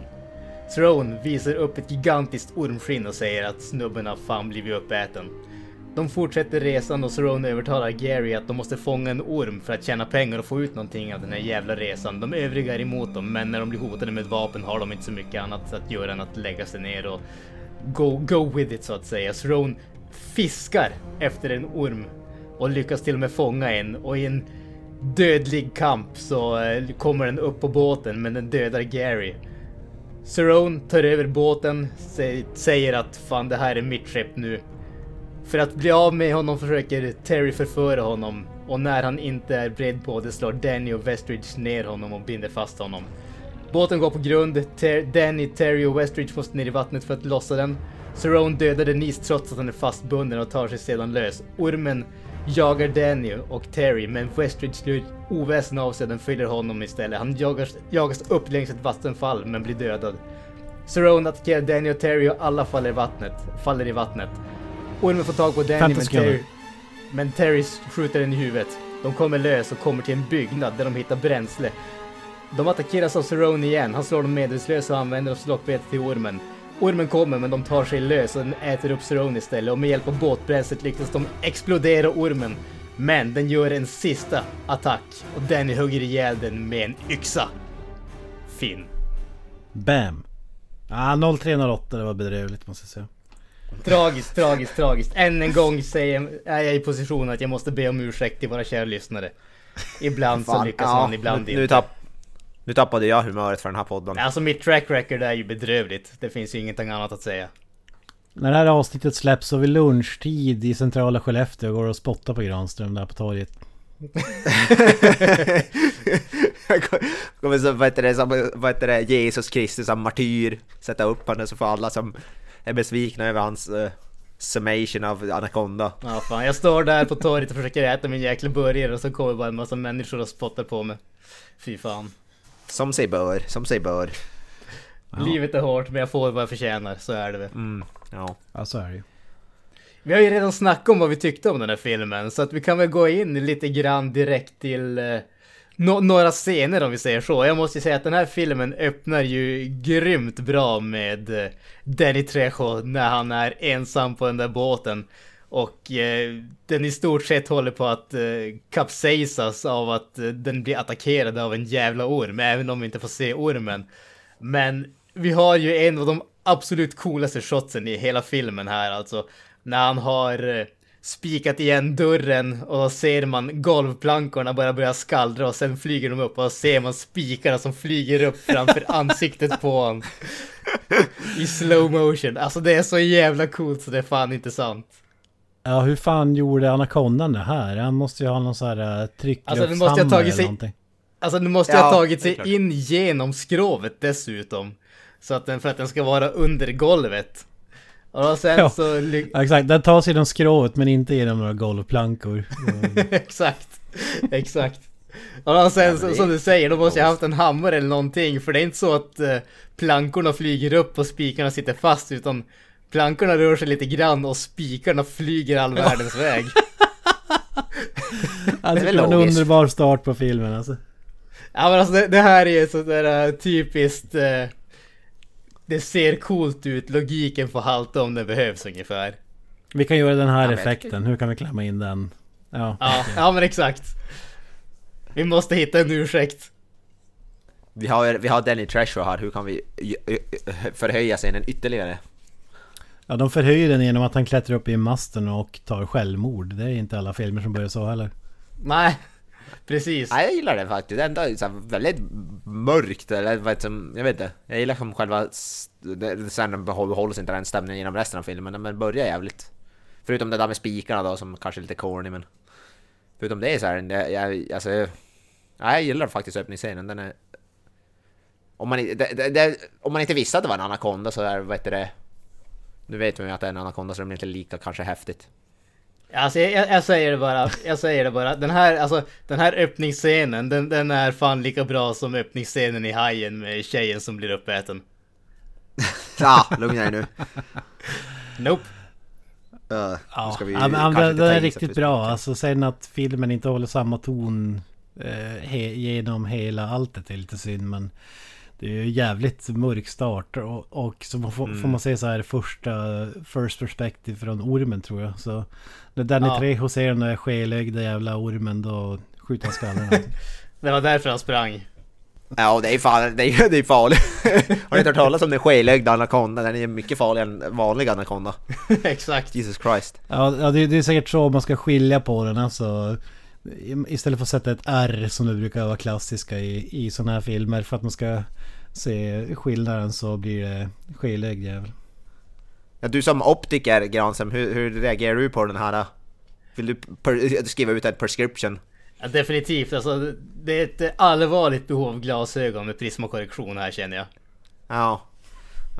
Cerrone visar upp ett gigantiskt ormskinn och säger att snubben har fan blivit uppäten. De fortsätter resan och Cerrone övertalar Gary att de måste fånga en orm för att tjäna pengar och få ut någonting av den här jävla resan. De övriga är emot dem, men när de blir hotade med vapen har de inte så mycket annat att göra än att lägga sig ner och go, go with it så att säga. Cerrone fiskar efter en orm och lyckas till och med fånga en och i en dödlig kamp så eh, kommer den upp på båten men den dödar Gary. Cerrone tar över båten, säger att fan det här är mitt skepp nu. För att bli av med honom försöker Terry förföra honom och när han inte är beredd på det slår Danny och Westridge ner honom och binder fast honom. Båten går på grund, Ter- Danny, Terry och Westridge måste ner i vattnet för att lossa den. Cerrone dödar Denise trots att han är fastbunden och tar sig sedan lös. Ormen jagar Danny och Terry men Westridge gör oväsen av sig och den följer honom istället. Han jagas, jagas upp längs ett vattenfall men blir dödad. Cerrone attackerar Danny och Terry och alla faller i vattnet. Faller i vattnet. Ormen får tag på Danny 15 men. Terry, men Terry skjuter den i huvudet. De kommer lös och kommer till en byggnad där de hittar bränsle. De attackeras av Cerrone igen. Han slår dem medvetslösa och använder oss lockbetet till ormen. Ormen kommer men de tar sig lös och den äter upp Cerrone istället och med hjälp av båtbränslet lyckas de explodera ormen. Men den gör en sista attack och Danny hugger ihjäl den med en yxa. Finn. Bam! Ah, 0308 det var bedrövligt måste jag säga. Tragiskt, tragiskt, tragiskt. Än en gång säger, är jag i position att jag måste be om ursäkt till våra kära lyssnare. Ibland så lyckas ja, man, ibland nu, inte. nu, tapp, nu tappade jag humöret för den här podden. Alltså mitt track record är ju bedrövligt. Det finns ju ingenting annat att säga. När det här avsnittet släpps så vid lunchtid i centrala Skellefteå går det och spottar på Granström där på torget. kommer så, vad heter det, som, vad heter det, Jesus Kristus som martyr, sätta upp honom så får alla som är besvikna över hans uh, summation av Anaconda. Ja fan, jag står där på torget och försöker äta min jäkla burgare och så kommer bara en massa människor och spottar på mig. Fy fan. Som sig bör, som sig bör. Livet är hårt men jag får vad jag förtjänar, så är det väl. Mm, ja. Ja så är det ju. Vi har ju redan snackat om vad vi tyckte om den här filmen, så att vi kan väl gå in lite grann direkt till några scener om vi säger så. Jag måste ju säga att den här filmen öppnar ju grymt bra med eh, Danny Trejo när han är ensam på den där båten. Och eh, den i stort sett håller på att eh, kapsejsas av att eh, den blir attackerad av en jävla orm, även om vi inte får se ormen. Men vi har ju en av de absolut coolaste shotsen i hela filmen här alltså. När han har eh, spikat igen dörren och då ser man golvplankorna bara börja skallra och sen flyger de upp och då ser man spikarna som flyger upp framför ansiktet på honom. I slow motion. Alltså det är så jävla coolt så det är fan inte sant. Ja hur fan gjorde Anacondan det här? Han måste ju ha någon sån här uh, Alltså trycklufthammare tagit eller sig... någonting. Alltså den måste Ja, ha tagit sig in genom skrovet dessutom. Så att den, för att den ska vara under golvet. Och sen Ja. så... exakt, den tar sig genom skrovet men inte genom några golvplankor. exakt. Exakt. Och sen, så, som du säger, då måste jag ha haft en hammare eller någonting. För det är inte så att eh, plankorna flyger upp och spikarna sitter fast. Utan plankorna rör sig lite grann och spikarna flyger all världens väg. Alltså, Det är en underbar start på filmen alltså. Ja men alltså det, det här är ju sådär uh, typiskt... eh, det ser coolt ut, logiken får halta om det behövs ungefär. Vi kan göra den här jag effekten, hur kan vi klämma in den? Ja. Ja, ja men exakt. Vi måste hitta en ursäkt. Vi har, vi har Danny Treasure här, hur kan vi förhöja scenen ytterligare? ja, de förhöjer den genom att han klättrar upp i masten och tar självmord. Det är inte alla filmer som börjar så heller. Nej, precis. Ja, jag gillar det faktiskt. Det är ändå så väldigt mörkt, eller vad som, jag vet inte. Jag gillar som själva, sen behålls inte den stämningen genom resten av filmen, men den börjar jävligt. Förutom det där med spikarna då, som kanske är lite corny, men... Förutom det så är den, jag, jag, alltså... Jag, jag gillar faktiskt öppningsscenen, den är... Om man, det, det, det, om man inte visste att det var en anakonda så är det... Nu vet man ju att det är en anakonda så det blir inte lika kanske häftigt. Alltså jag, jag, säger det bara, jag säger det bara. Den här, alltså, den här öppningsscenen, den, den är fan lika bra som öppningsscenen i Hajen med tjejen som blir uppäten. Ja, lugna dig nu. Nope. Uh, Ja, vi ja, men den, den är riktigt bra. Alltså sen att filmen inte håller samma ton eh, he, genom hela alltet är lite synd. Men det är ju jävligt mörk start. Och, och så får, Mm. får man se så här första first perspective från ormen tror jag. Så när Danny Ja. Trejo ser den där skelögda jävla ormen då skjuter han skallen. Det var därför han sprang. Ja, det är fan, det är, det är farligt. Har ni inte hört talas om den skelögda anakonda? Den är mycket farligare än vanlig anakonda. Exakt. Jesus Christ. Ja, ja det, det är säkert så man ska skilja på den alltså. Istället för att sätta ett R som det brukar vara klassiska i, i sådana här filmer. För att man ska se skillnaden så blir det skelögd jävel. Ja, du som optiker Granström, hur, hur reagerar du på den här? Vill du per, skriva ut ett prescription? Ja, definitivt, alltså det är ett allvarligt behov av glasögon med prismakorrektion här känner jag. Ja.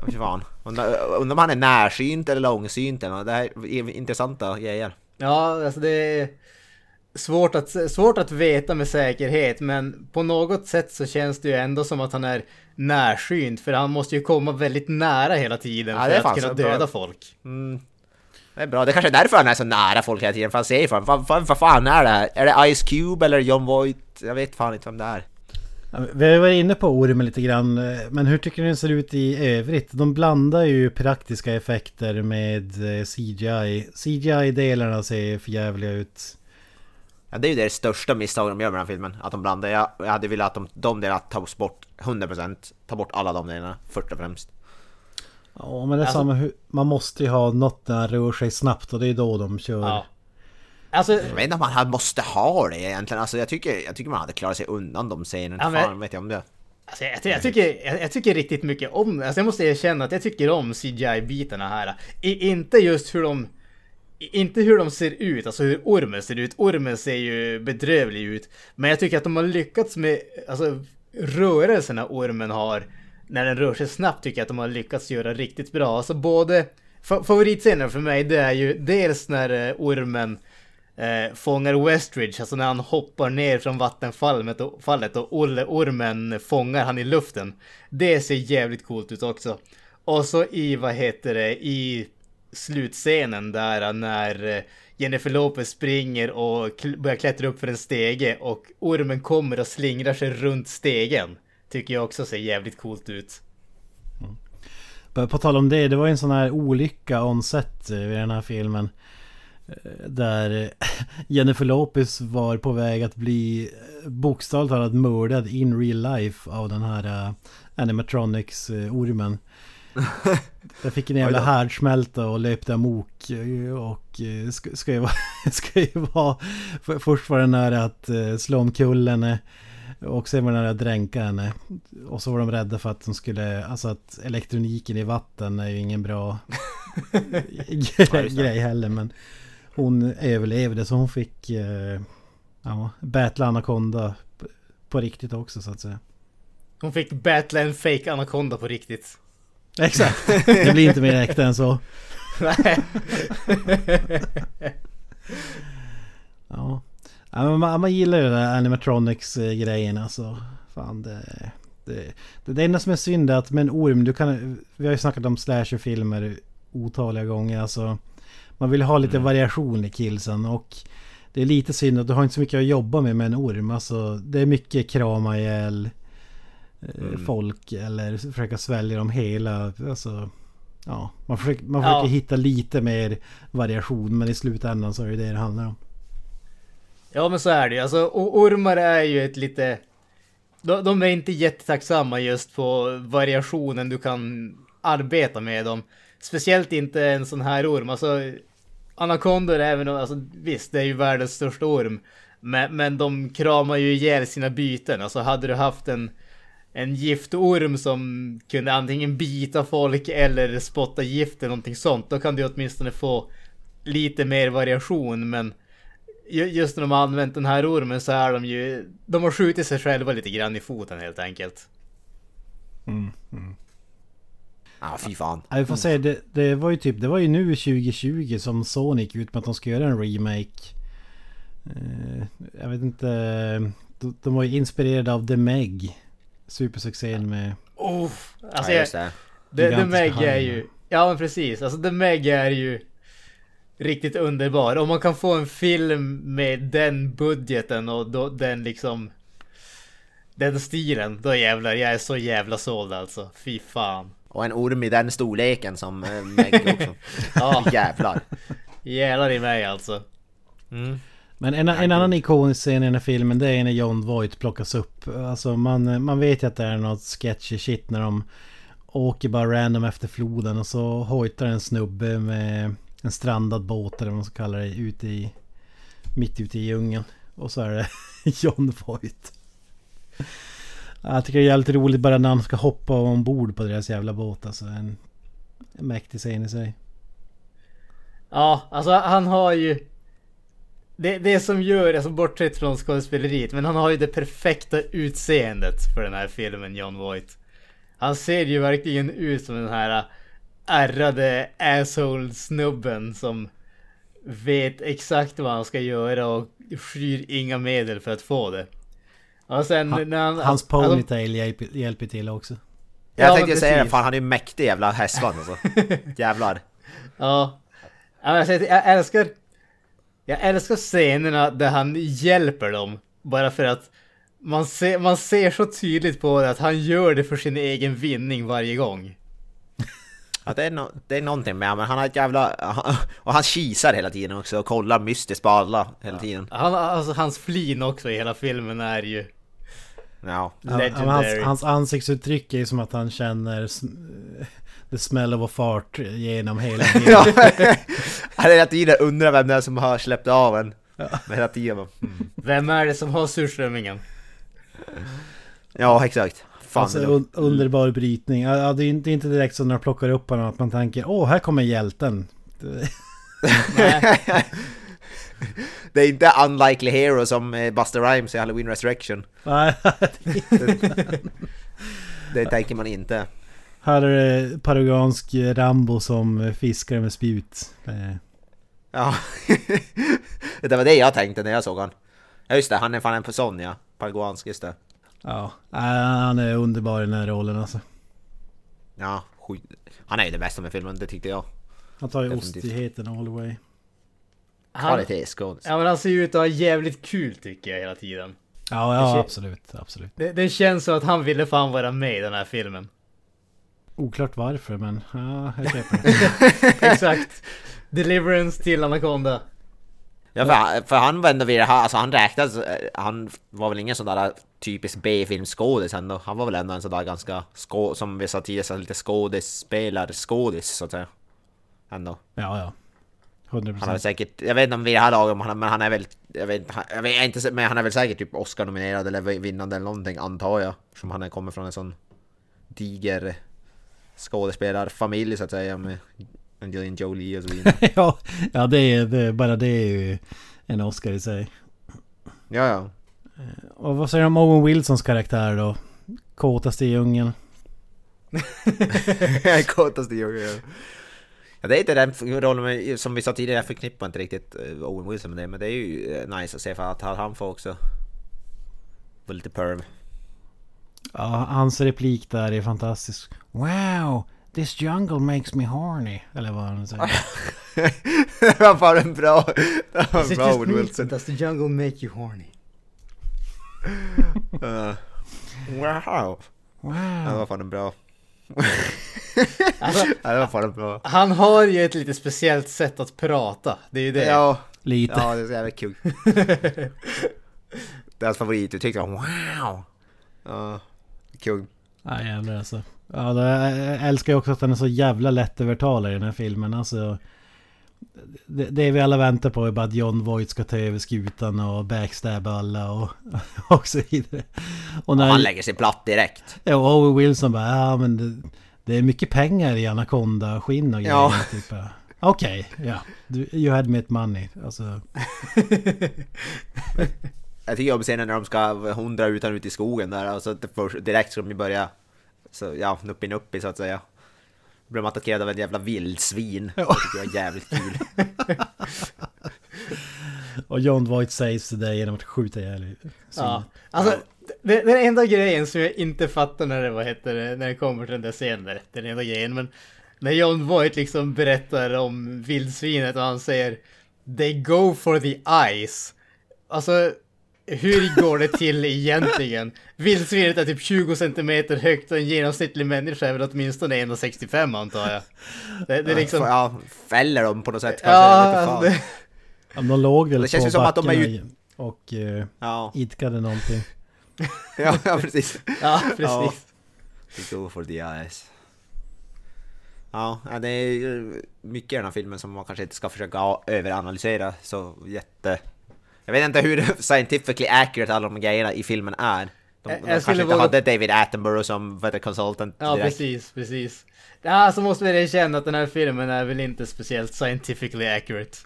Fy fan. Undrar undrar om han är närsynt eller långsynt eller något. Det här är intressanta grejer. Ja, alltså det är svårt att, svårt att veta med säkerhet, men på något sätt så känns det ju ändå som att han är närsynt, för han måste ju komma väldigt nära hela tiden Ja, det för att fan kunna så bra. döda folk. Mm. Det är bra, det är kanske är därför han är så nära folk hela tiden, för han ser ju fan, vad, vad, vad fan är det? Är det Ice Cube eller John Voight? Jag vet fan inte vem det är. Vi har varit inne på ormen lite grann. eh, Men hur tycker ni den ser ut i övrigt? De blandar ju praktiska effekter med eh, CGI. CGI-delarna ser förjävliga ut. Ja, det är ju det största misstaget de gör med den här filmen, att de blandar. Jag, jag hade velat att de, de delarna tas bort 100%, ta bort alla de delarna, först och främst. Ja men det är Alltså- samma Man måste ju ha något när rör sig snabbt och det är då de kör. Ja. Alltså, Jag vet inte om man måste ha det egentligen, alltså jag tycker, jag tycker man hade klarat sig undan de scenerna. Ja, men- Fan vet jag om det. Alltså, jag, jag, tycker, jag, jag tycker riktigt mycket om, alltså jag måste erkänna att jag tycker om CGI-bitarna här. I, inte just hur de, inte hur de ser ut, alltså hur ormen ser ut. Ormen ser ju bedrövlig ut. Men jag tycker att de har lyckats med, alltså rörelserna ormen har, när den rör sig snabbt tycker jag att de har lyckats göra riktigt bra. Alltså både, favoritscenen för mig det är ju dels när eh, ormen eh, fångar Westridge, alltså när han hoppar ner från vattenfallet och, fallet och Olle, ormen fångar han i luften. Det ser jävligt coolt ut också. Och så i, vad heter det, i slutscenen där äh, när äh, Jennifer Lopez springer och börjar klättra upp för en stege och ormen kommer och slingrar sig runt stegen. Tycker jag också ser jävligt coolt ut. Mm. På på tal om det, det var ju en sån här olycka on set äh, vid den här filmen. Där Jennifer Lopez var på väg att bli bokstavligt talat mördad in real life av den här animatronics-ormen. Jag fick en jävla härdsmälta och löpte amok eh, och eh, ska, ska ju vara, ska ju vara för- Först var det nära att eh, slå omkull henne och sen var det nära att dränka henne. Och så var de rädda för att de skulle, alltså att elektroniken i vatten är ju ingen bra grej, grej heller. Men hon överlevde så hon fick ja, battla Anaconda p- på riktigt också så att säga. Hon fick battla en fake anakonda på riktigt. Exakt, det blir inte mer äkta än så. Nej. Ja. ja men man, man gillar ju det där animatronics-grejen alltså. Fan det, det, det... Det enda som är synd är att med en orm, du kan... Vi har ju snackat om slasherfilmer otaliga gånger alltså. Man vill ha lite variation i killsen och... Det är lite synd att du har inte så mycket att jobba med med en orm. Alltså det är mycket krama ihjäl eh, folk eller försöka svälja dem hela. Alltså, ja, man försöker, man Ja. försöker hitta lite mer variation men i slutändan så är det det det handlar om. Ja men så är det ju. Alltså ormar är ju ett lite... De, de är inte jättetacksamma just på variationen du kan arbeta med dem. Speciellt inte en sån här orm. Alltså Anakondor även om, alltså visst det är ju världens största orm. Men, men de kramar ju ihjäl sina byten. Alltså hade du haft en en giftorm som kunde antingen bita folk eller spotta gift eller någonting sånt. Då kan du åtminstone få lite mer variation. Men ju- just när de har använt den här ormen så är de ju... De har skjutit sig själva lite grann i foten helt enkelt. Ja, fy fan. Ja, vi får säga det, det var ju typ, det var ju nu 2020 som Sony gick ut med att de ska göra en remake. Eh, jag vet inte, de, de var ju inspirerade av The Meg. Supersuccén med... Oh, alltså ja, jag, just det. The, The Meg är ju... Ja men precis, alltså The Meg är ju riktigt underbar. Om man kan få en film med den budgeten och då, den liksom... Den stilen, då jävlar, jag är så jävla såld alltså. Fy fan. Och en orm i den storleken som eh, Meg också. Ja. Jävlar. Jävlar i mig alltså. Mm. Men en, en annan ikonisk scen i den här filmen det är när John Voight plockas upp. Alltså man, man vet ju att det är något sketchy shit när de åker bara random efter floden och så hojtar en snubbe med en strandad båt eller vad man ska kalla det ute i... Mitt ute i djungeln. Och så är det John Voight. Jag tycker det är jävligt roligt bara när han ska hoppa ombord på deras jävla båt. Alltså en, en mäktig scen i sig. Ja, alltså han har ju... Det, det som gör, alltså bortsett från skådespeleriet, men han har ju det perfekta utseendet för den här filmen, John Voight. Han ser ju verkligen ut som den här ärrade asshole-snubben som vet exakt vad han ska göra och skyr inga medel för att få det. Och sen Han, när han... hans alltså- ponytail hjälper, hjälper till också. Jag Ja, tänkte säga det, fan han är ju mäktig jävla hästvagn alltså. Jävlar. Ja. Alltså, jag älskar... Jag älskar scenerna där han hjälper dem. Bara för att man ser, man ser så tydligt på det att han gör det för sin egen vinning varje gång. Ja, det, är no det är någonting med men han har ett jävla... Och han kisar hela tiden också och kollar mystiskt på alla hela tiden. Han, alltså, hans flin också i hela filmen är ju Ja. Legendary. hans, hans ansiktsuttryck är ju som att han känner the smell of a fart genom hela filmen. Ja. Han hela tiden undrar vem det är som har släppt av en. Men hela tiden bara, mm. Vem är det som har surströmmingen? Ja, exakt. Fan, Alltså det un, underbar brytning. Ja, ja, det, är inte, det direkt så när de plockar upp honom att man tänker åh här kommer hjälten. Det- Nej. Det är inte Unlikely Hero som eh, Buster Rhymes i Halloween Resurrection. Nej, Det tänker man inte. här är det paraguansk Rambo som fiskar med spjut. Ja. det var det jag tänkte när jag såg han. Ja just det, han är fan en person ja. Paraguansk, just det. Ja, äh, han är underbar i den här rollen alltså. Ja, skit. Han är ju det bästa med filmen, det tyckte jag. Han tar ju Definitivt. ostigheten all the way. Han, ja men han ser ju ut att ha jävligt kul tycker jag hela tiden. Ja, ja kän- absolut, absolut. Det, det känns som att han ville fan vara med i den här filmen. Oklart varför men ja, jag köper det. Exakt. Deliverance till Anaconda. Ja, för, han- för han var ändå vid det här, alltså han räknades, eh, han var väl ingen sån där typisk B-filmskådis ändå. Han var väl ändå en sån där ganska, skå, som vi sa tidigare, lite skådespelarskådis så att säga. Ändå. Ja, ja. 100% Han procent. säkert, jag vet inte om vid det här laget, men han, men han är väl, jag vet inte, han- jag vet inte, men han är väl säkert typ Oscar-nominerad eller vinnande eller någonting antar jag. Som han är- kommer från en sån diger skådespelarfamilj så att säga med Angelina Jolie och så vidare. ja, ja det är, det, bara det är ju en Oscar i sig. ja, ja. Och vad säger du om Owen Wilsons karaktär då? Kåtaste i djungeln. Kåtaste djungeln. Ja, det är inte den rollen som vi sa tidigare, jag förknippar inte riktigt eh, Owen Wilson med det, men det är ju eh, nice att se för att han- får också lite perv. Ja, hans replik där är fantastisk. Wow! This jungle makes me horny. Eller vad han säger. det var fan en bra, det var en bra me? Wilson. Does the jungle make you horny? Uh, wow! Wow! Det var fan en bra. Alltså, Ja, det var fan en bra. han har ju ett lite speciellt sätt att prata. Det är ju det. Ja, Lite. ja, det är så jävla kul. Det är hans favorituttryck. Wow! Ja, kul. Ja jävlar alltså. Ja, det, jag älskar ju också att den är så jävla lättövertalad i den här filmen. Alltså, det, det vi alla väntar på är bara att John Voight ska ta över skutan och backstabba alla och, och så vidare. Och när Han lägger sig platt direkt. ja, och Owen Wilson bara ja men det, det är mycket pengar i Anaconda-skinn och grejer. Ja. Typ, Okej, ja. Du, you had me at money. Alltså, Jag tycker om scenen när de ska hundra utan ut i skogen där, och så att det först, direkt ska de börja, så ja, nuppi nuppi så att säga. Blir de attackerade av ett jävla vildsvin. Det tycker jag är jävligt kul. och John Voight saves det genom att skjuta ihjäl Ja. Alltså, det, den enda grejen som jag inte fattar när det, vad heter det, när det kommer till den där scenen, där, den enda grejen, men när John Voight liksom berättar om vildsvinet och han säger They go for the eyes. Alltså, hur går det till egentligen? Vildsvinet är typ 20 centimeter högt och en genomsnittlig människa är väl åtminstone 1,65 antar jag. Det, det är liksom... Ja, fäller dem på något sätt kanske. Ja, alltså det, Ja, de låg väl Det känns på som att de är ju- och eh, Ja, idkade någonting. ja, ja precis. Ja, precis. Ja. Go for the eyes. Ja, det är ju mycket i den här filmen som man kanske inte ska försöka överanalysera så jätte... Jag vet inte hur scientifically accurate alla de grejerna i filmen är. De, Jag- de kanske inte våga- hade David Attenborough som vad consultant Ja, direkt. precis, precis. Ja, så måste vi erkänna att den här filmen är väl inte speciellt scientifically accurate.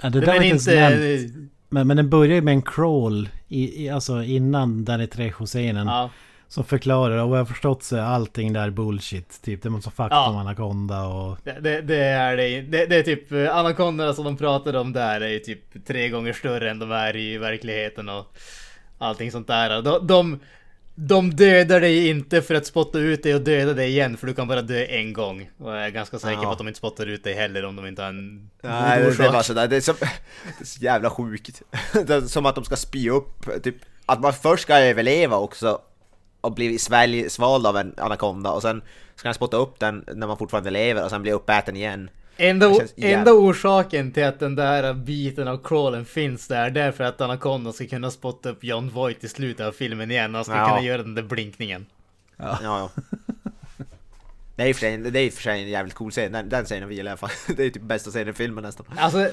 Ja, det Den där var inte ens. Men, men den börjar ju med en crawl, i, i, alltså innan Danny Trejo-scenen. Ja, Som förklarar, och vad jag har förstått så är allting där bullshit. Typ det måste fakta Ja. om Anaconda och... det, det, det är det. det. Det är typ eh, anakonderna som de pratade om där är ju typ tre gånger större än de är i verkligheten och allting sånt där. De, de, de dödar dig inte för att spotta ut dig och döda dig igen för du kan bara dö en gång. Och jag är ganska säker på Ja. att de inte spottar ut dig heller om de inte har en Nej, det, det orsak. sådär, det är, så, det är så jävla sjukt. Det är som att de ska spy upp, typ, att man först ska överleva också och bli svälj, svald av en anakonda och sen ska den spotta upp den när man fortfarande lever och sen bli uppäten igen. Enda, enda orsaken till att den där biten av crawlen finns där, det är för att Anaconda ska kunna spotta upp John Voight i slutet av filmen igen. Han ska Ja. kunna göra den där blinkningen. Ja, ja. Det är i och för sig, i för en jävligt cool scen, den, den scenen vill jag fan. Det är typ bästa scenen i filmen nästan. Alltså,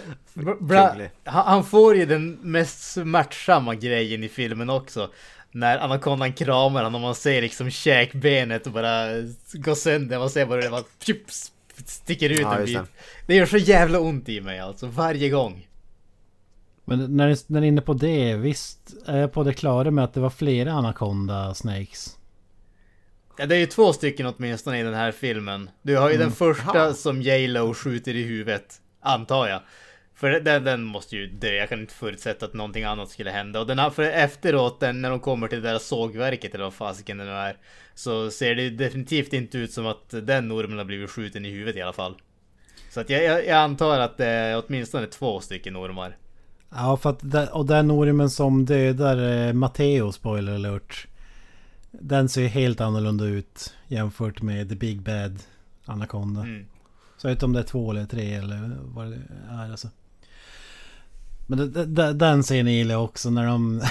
bra, han han får ju den mest smärtsamma grejen i filmen också. När Anacondan kramar honom och man ser liksom käkbenet och bara gå sönder. Man ser bara det bara tjup, sticker ut Ja, en bit. det. Det gör så jävla ont i mig alltså, varje gång. Men när, ni- när ni är inne på det, visst är jag på det klara med att det var flera Anaconda Snakes? Ja, det är ju två stycken åtminstone i den här filmen. Du har ju den första som J.Lo skjuter i huvudet, antar jag. För den, den måste ju dö, jag kan inte förutsätta att någonting annat skulle hända. Och den här, för efteråt, den, när de kommer till det där sågverket eller vad fasiken det nu är. Så ser det definitivt inte ut som att den ormen har blivit skjuten i huvudet i alla fall. Så att jag, jag, jag antar att det är åtminstone två stycken ormar. Ja, för att och den ormen som dödar eh, Matteo, spoiler alert. Den ser ju helt annorlunda ut jämfört med The Big Bad Anaconda. Mm. Så jag vet inte om det är två eller tre eller vad det är alltså. Men det, det, det, den scenen gillar jag också när de...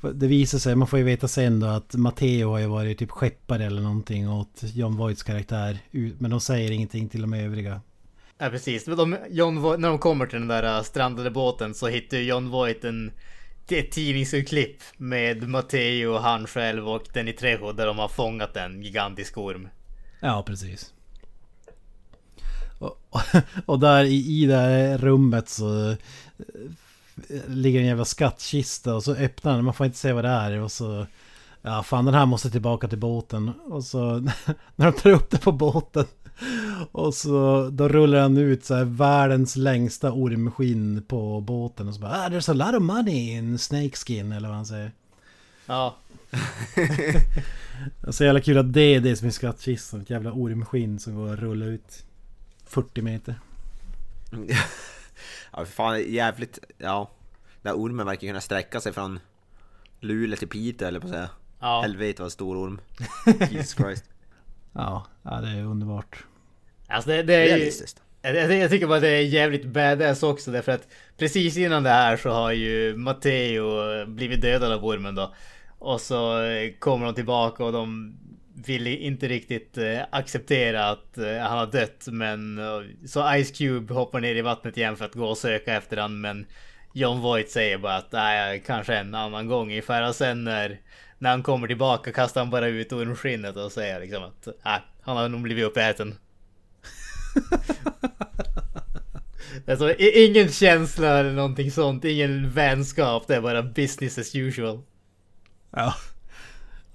det visar sig, man får ju veta sen då att Matteo har ju varit typ skeppare eller någonting åt John Voights karaktär. Men de säger ingenting till de övriga. Ja precis, Men de, John Voight, när de kommer till den där äh, strandade båten så hittar ju John Voight en, ett tidningsurklipp med Matteo, han själv och Danny Trejo där de har fångat en gigantisk orm. Ja, precis. Och, och där i, i det här rummet så ligger en jävla skattkista och så öppnar den, man får inte se vad det är och så... Ja, fan den här måste tillbaka till båten. Och så när de tar upp det på båten och så då rullar han ut så här världens längsta ormskinn på båten och så bara ah, there's a lot of money in snakeskin eller vad han säger. Ja, Så jävla kul att det är det som är skattkistan. Ett jävla ormskinn som går att rulla ut 40 meter. Ja, för fan jävligt, ja. Den här ormen verkar kunna sträcka sig från Luleå till Piteå eller på att säga. ja. Helvete vad stor orm. Jesus Christ. Ja, ja det är underbart. Alltså det, det är ju, Realistiskt. jag, jag, jag tycker bara det är jävligt badass också därför att precis innan det här så har ju Matteo blivit dödad av ormen då. Och så eh, kommer de tillbaka och de vill inte riktigt eh, acceptera att eh, han har dött men eh, så Ice Cube hoppar ner i vattnet igen för att gå och söka efter han men John Voight säger bara att nej, kanske en annan gång ungefär och sen när, när han kommer tillbaka kastar han bara ut ormskinnet och säger liksom att nej, han har nog blivit uppäten. Alltså ingen känsla eller någonting sånt, ingen vänskap, det är bara business as usual. Ja.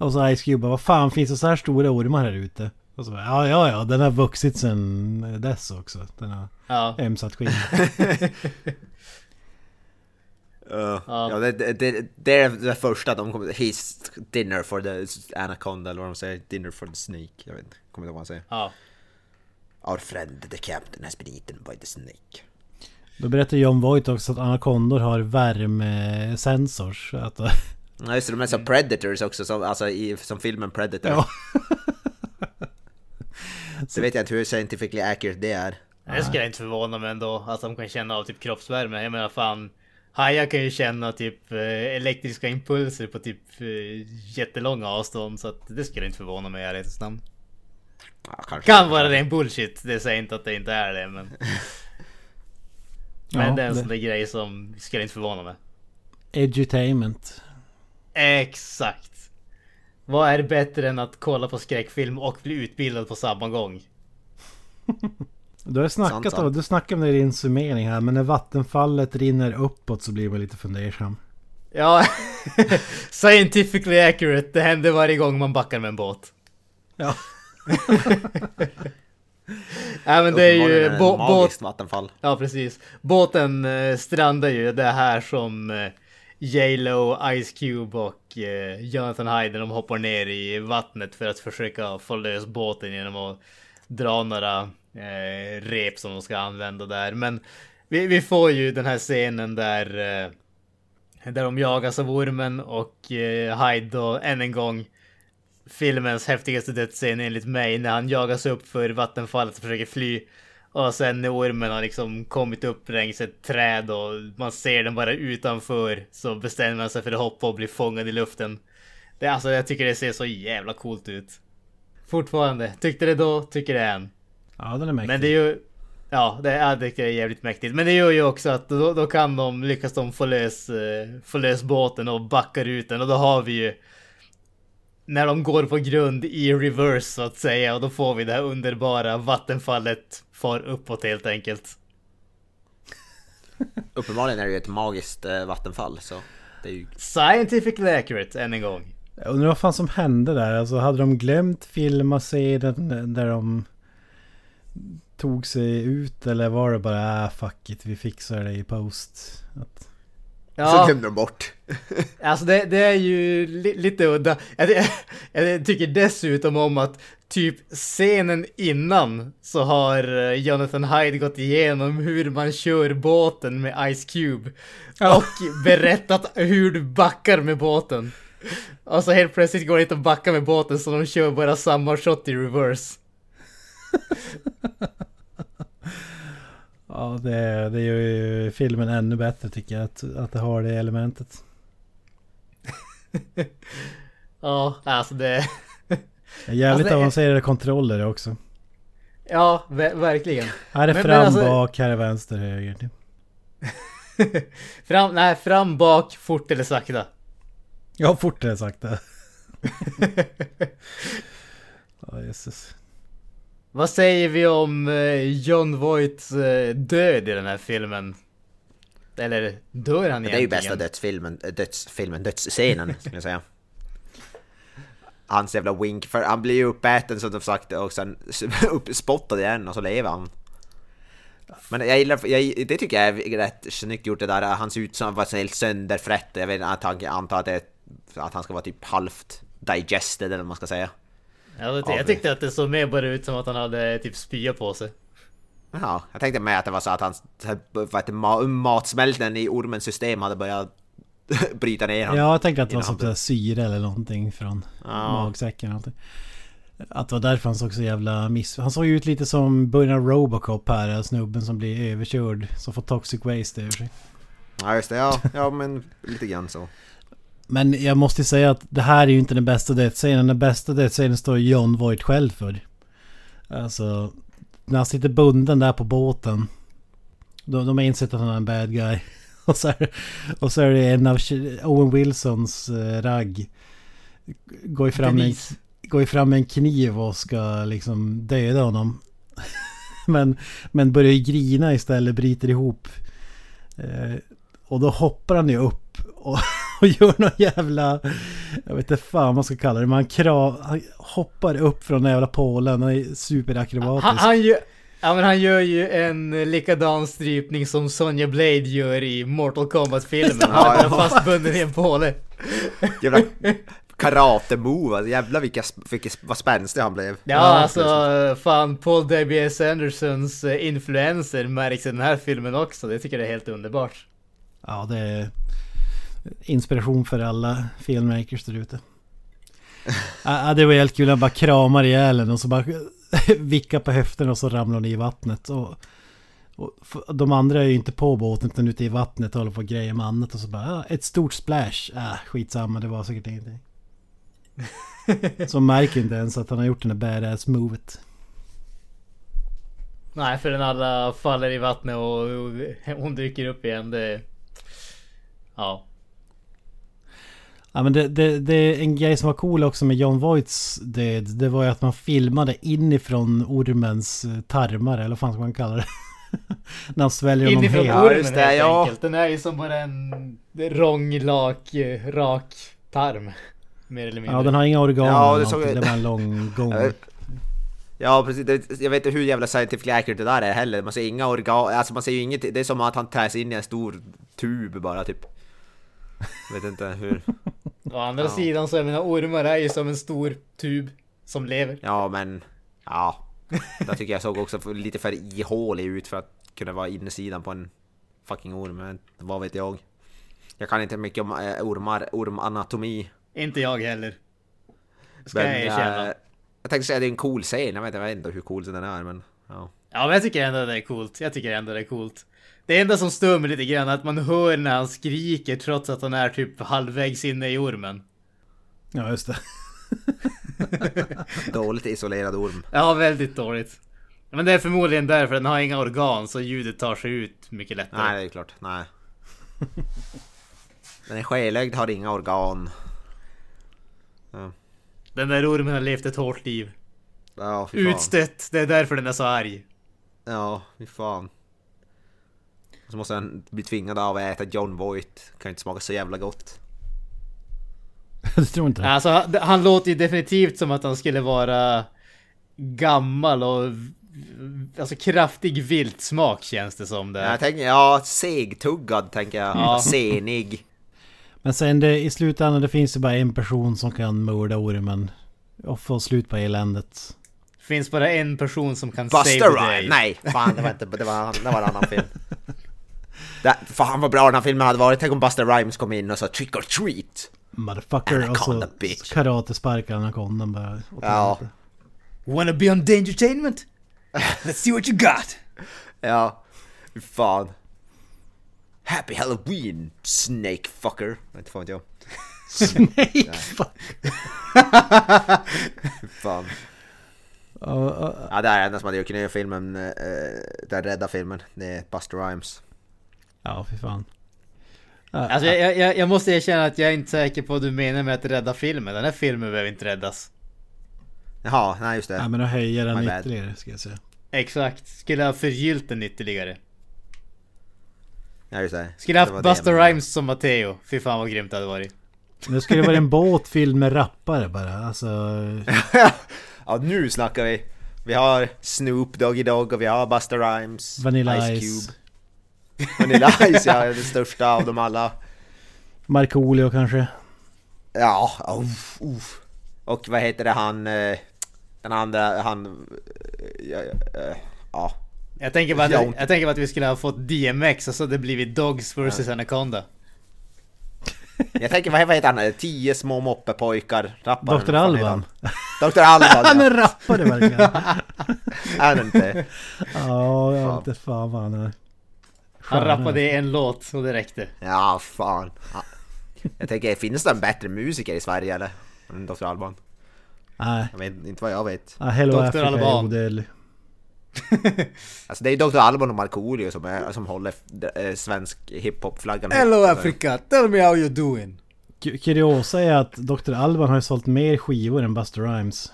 Och så Ice Cube bara, vad fan finns det så här stora ormar här ute? Och så bara, ja ja ja, den har vuxit sen dess också. Den har Ja. ömsat skinn. Uh, Ja. ja, det, det, det, det är det första de kommer... His dinner for the anaconda eller vad de säger. Dinner for the snake. Jag vet inte, kommer inte ihåg vad han säger. Ja. Our friend the captain has been eaten by the snake. Då berättar John Voight också att anakondor har värmesensors. Att, Ja just det, de är som predators också, som, alltså i, som filmen Predator. ja. Så vet jag inte hur scientifically accurate det är. Det skulle inte förvåna mig ändå att de kan känna av typ kroppsvärme. Jag menar fan. Hajar kan ju känna typ eh, elektriska impulser på typ eh, jättelånga avstånd. Så att det skulle inte förvåna mig i ärlighetens namn. Ja, kanske. Kan vara ren bullshit. Det säger inte att det inte är det men. Men Ja, det är en sån där grej som skulle inte förvåna mig. Edutainment. Exakt. Vad är bättre än att kolla på skräckfilm och bli utbildad på samma gång? Du har snackat Sant, sant. du snackade om det i din summering här men när vattenfallet rinner uppåt så blir man lite fundersam. Ja, scientifically accurate. Det händer varje gång man backar med en båt. Ja. Ja men det är ju ett båt... magiskt vattenfall. Ja precis. Båten eh, strandar ju. Det är här som eh, J.Lo, Ice Cube och eh, Jonathan Hyde de hoppar ner i vattnet för att försöka få lös båten genom att dra några eh, rep som de ska använda där. Men vi, vi får ju den här scenen där eh, där de jagas av ormen och eh, Hyde då än en gång filmens häftigaste dödsscen enligt mig när han jagas upp för vattenfallet och försöker fly. Och sen när ormen har liksom kommit upp längs ett träd och man ser den bara utanför så bestämmer man sig för att hoppa och bli fångad i luften. Det, alltså jag tycker det ser så jävla coolt ut. Fortfarande. Tyckte det då, tycker det än. Ja den är mäktig. Men det är ju... Ja, det är, det är jävligt mäktigt. Men det gör ju också att då, då kan de, lyckas de få lös, eh, få lös båten och backar ut den och då har vi ju när de går på grund i reverse så att säga och då får vi det här underbara vattenfallet far uppåt helt enkelt. Uppenbarligen är det ju ett magiskt eh, vattenfall så det är ju... Scientifically accurate än en gång. Jag undrar vad fan som hände där. Alltså hade de glömt filma scenen där de tog sig ut eller var det bara äh, fuck it vi fixar det i post? Att... Så Ja, glömde de bort. alltså det, det är ju li, lite udda. Jag, jag tycker dessutom om att typ scenen innan så har eh, Jonathan Hyde gått igenom hur man kör båten med Ice Cube. Och berättat hur du backar med båten. Och så helt plötsligt går det inte att backa med båten så de kör bara samma shot i reverse. Ja det, det gör ju filmen ännu bättre tycker jag att, att det har det elementet. Ja, alltså det... Jävligt Alltså, avancerade kontroller också. Ja, ver- verkligen. Här är Men- fram, men alltså- bak, här är vänster, höger. Fram, nej, fram, bak, fort eller sakta. Ja, fortare sakta. Ja, jösses. Vad säger vi om eh, John Voights eh, död i den här filmen? Eller dör han Det är ju egentligen? bästa dödsfilmen, dödsfilmen, dödsscenen skulle jag säga. Hans jävla wink, för han blir ju uppäten som sagt och sen uppspottad igen och så lever han. Men jag gillar, jag, det tycker jag är rätt snyggt gjort det där, han ser ut som var helt sönderfrätt. Jag vet inte, att han antar att, det, att han ska vara typ halvt digested eller vad man ska säga. Ja, det, jag tyckte att det såg mer bara ut som att han hade typ spya på sig. Ja, jag tänkte med att det var så att hans matsmältningen i ormens system hade börjat bryta ner honom. Ja, jag tänkte att det var som så syre eller någonting från Ja. magsäcken. Att det var därför han såg så jävla miss... Han såg ju ut lite som början av Robocop här, snubben som blir överkörd. Som får toxic waste över sig. Ja just det, ja, ja men lite grann så. Men jag måste säga att det här är ju inte den bästa dödsscenen. Den bästa dödsscenen står John Voight själv för. Alltså, när han sitter bunden där på båten. De, de har insett att han är en bad guy. Och så är, och så är det en av Owen Wilsons eh, ragg. Går ju fram med, går ju fram med en kniv och ska liksom döda honom. men, men börjar ju grina istället, bryter ihop. Eh, och då hoppar han ju upp och, och gör någon jävla... Jag vet inte fan vad man ska kalla det. Man krav, han hoppar upp från den jävla pålen och är superakrobatisk. Han, han, ja, men han gör ju en likadan strypning som Sonja Blade gör i Mortal Kombat-filmen. Han är fastbunden i en påle. Jävla karate-move, alltså, jävlar vilka, vilka, vad spänstig han blev. Ja, alltså fan Paul W.S. Andersons eh, influenser märks i den här filmen också. Det tycker jag är helt underbart. Ja, det är inspiration för alla filmmakers där ute. Ja, det var helt kul. Han bara kramar ihjäl och så bara vickar på höften och så ramlar hon i vattnet. Och Och de andra är ju inte på båten utan ute i vattnet och håller på och grejer med annat och så bara ah, ett stort splash. Äh, skitsamma, det var säkert ingenting. Så märker inte ens att han har gjort den där badass movet. Nej, för den alla faller i vattnet och och hon dyker upp igen. Det... Ja. Ja men det, det, det är en grej som var cool också med John Voights död. Det var ju att man filmade inifrån ormens eh, tarmar eller vad fan ska man kalla det? När han sväljer honom Inifrån ormen det, helt ja. enkelt. Den är ju som bara en rånglak, eh, rak tarm. Mer eller mindre. Ja den har inga organ Ja, det såg Det var en lång gång. Ja, Ja precis, jag vet inte hur jävla scientific accurate det där är heller. Man ser inga organ, alltså man ser ju inget, det är som att han träs in i en stor tub bara typ. Vet inte hur. Å andra Ja. sidan så jag menar ormar är ju som en stor tub som lever. Ja men, ja. Jag tycker jag såg också lite för ihålig ut för att kunna vara insidan på en fucking orm. Men vad vet jag. Jag kan inte mycket om eh, ormar, ormanatomi. Inte jag heller. Ska Men, jag erkänna. eh, jag tänkte säga att det är en cool scen, jag vet, jag vet inte hur cool den är men... Ja. Ja men jag tycker ändå det är coolt. Jag tycker ändå det är coolt. Det enda som stör mig lite grann är att man hör när han skriker trots att han är typ halvvägs inne i ormen. Ja just det. Dåligt isolerad orm. Ja, väldigt dåligt. Men det är förmodligen därför den har inga organ så ljudet tar sig ut mycket lättare. Nej, det är klart. Nej. Den är skelögd, har inga organ. Ja, Den där ormen har levt ett hårt liv. ja. Utstött, det är därför den är så arg. Ja, fy fan. Och så måste han bli tvingad av att äta John Voight. Kan inte smaka så jävla gott. Du tror inte det? Alltså han, han låter ju definitivt som att han skulle vara gammal och alltså kraftig viltsmak känns det som det. Jag tänker, ja, segtuggad tänker jag. Ja. Senig. Men sen det, i slutändan det finns ju bara en person som kan mörda ormen. Och få slut på eländet. Finns bara en person som kan save Buster the Rhyme! day. Nej, fan det var inte, det var, det var en annan film. Det, fan vad bra den här filmen hade varit. Tänk om Buster Rhymes kom in och sa trick or treat. Motherfucker. Och så Anaconda, bitch. karatesparkar anakondan bara. Ja. Wanna be on Dangertainment? Let's see what you got! Ja, fan. Happy Halloween, snake fucker. Inte fan vet jag. Snake fuck. Fy fan. Ja, ja, Ja, det är det enda som hade gjort ner filmen, eh, den rädda filmen. Det är Buster Rhymes. Ja, fy fan. Alltså jag, jag, jag måste erkänna att jag är inte säker på vad du menar med att rädda filmen. Den här filmen behöver inte räddas. Jaha, nej just det. Ja, men då höjer den ytterligare ska jag säga. Exakt. Skulle ha förgyllt den ytterligare. Ja just det. Skulle ha haft det Buster. Rhymes som Matteo. Fy fan vad grymt det hade varit. Det skulle vara en båt fylld med rappare bara. Alltså... ja, nu snackar vi. Vi har Snoop Doggy Dogg och vi har Buster Rhymes. Vanilla Ice Ice. Cube. Vanilla Ice, ja, den största av dem alla. Markoolio kanske. Ja, uff, uff. Och vad heter det han... eh, Den andra, han... eh, Ja, ja, eh, ja. Jag tänker bara att, Ja. jag tänker bara att vi skulle ha fått DMX och så hade det blivit Dogs vs Anaconda. Jag tänker, vad heter han? Tio små moppepojkar, rapparen. Dr. Alban. han? Dr. Alban, Han är rappare verkligen. Är det inte? Ja, jag vet inte fan vad han är. Han rappade i en låt och det räckte. Ja, fan. Ja. Jag tänker, finns det en bättre musiker i Sverige eller? Än Dr. Alban? Nej. Jag vet inte vad jag vet. Ja, Hello Dr. Africa är Alban. Alltså det är Dr. Alban och Markoolio som, är, som håller eh, svensk hiphop-flaggan Hello. Africa, tell me how you're doing. Ku- Kuriosa är att Dr. Alban har sålt mer skivor än Buster Rhymes.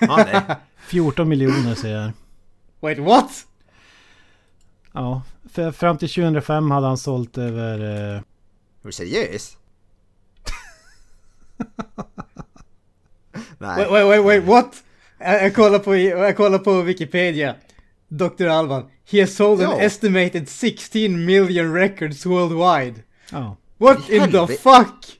Ja, det. 14 miljoner säger jag. Wait what? Ja, för fram till 2005 hade han sålt över... Eh, Är du seriös? Nej. Wait, wait, wait, wait what? Jag, jag, kollar på, jag kollar på Wikipedia. Dr. Alban. He has sold an Ja. estimated 16 million records worldwide. ja. What I in the helvete. fuck?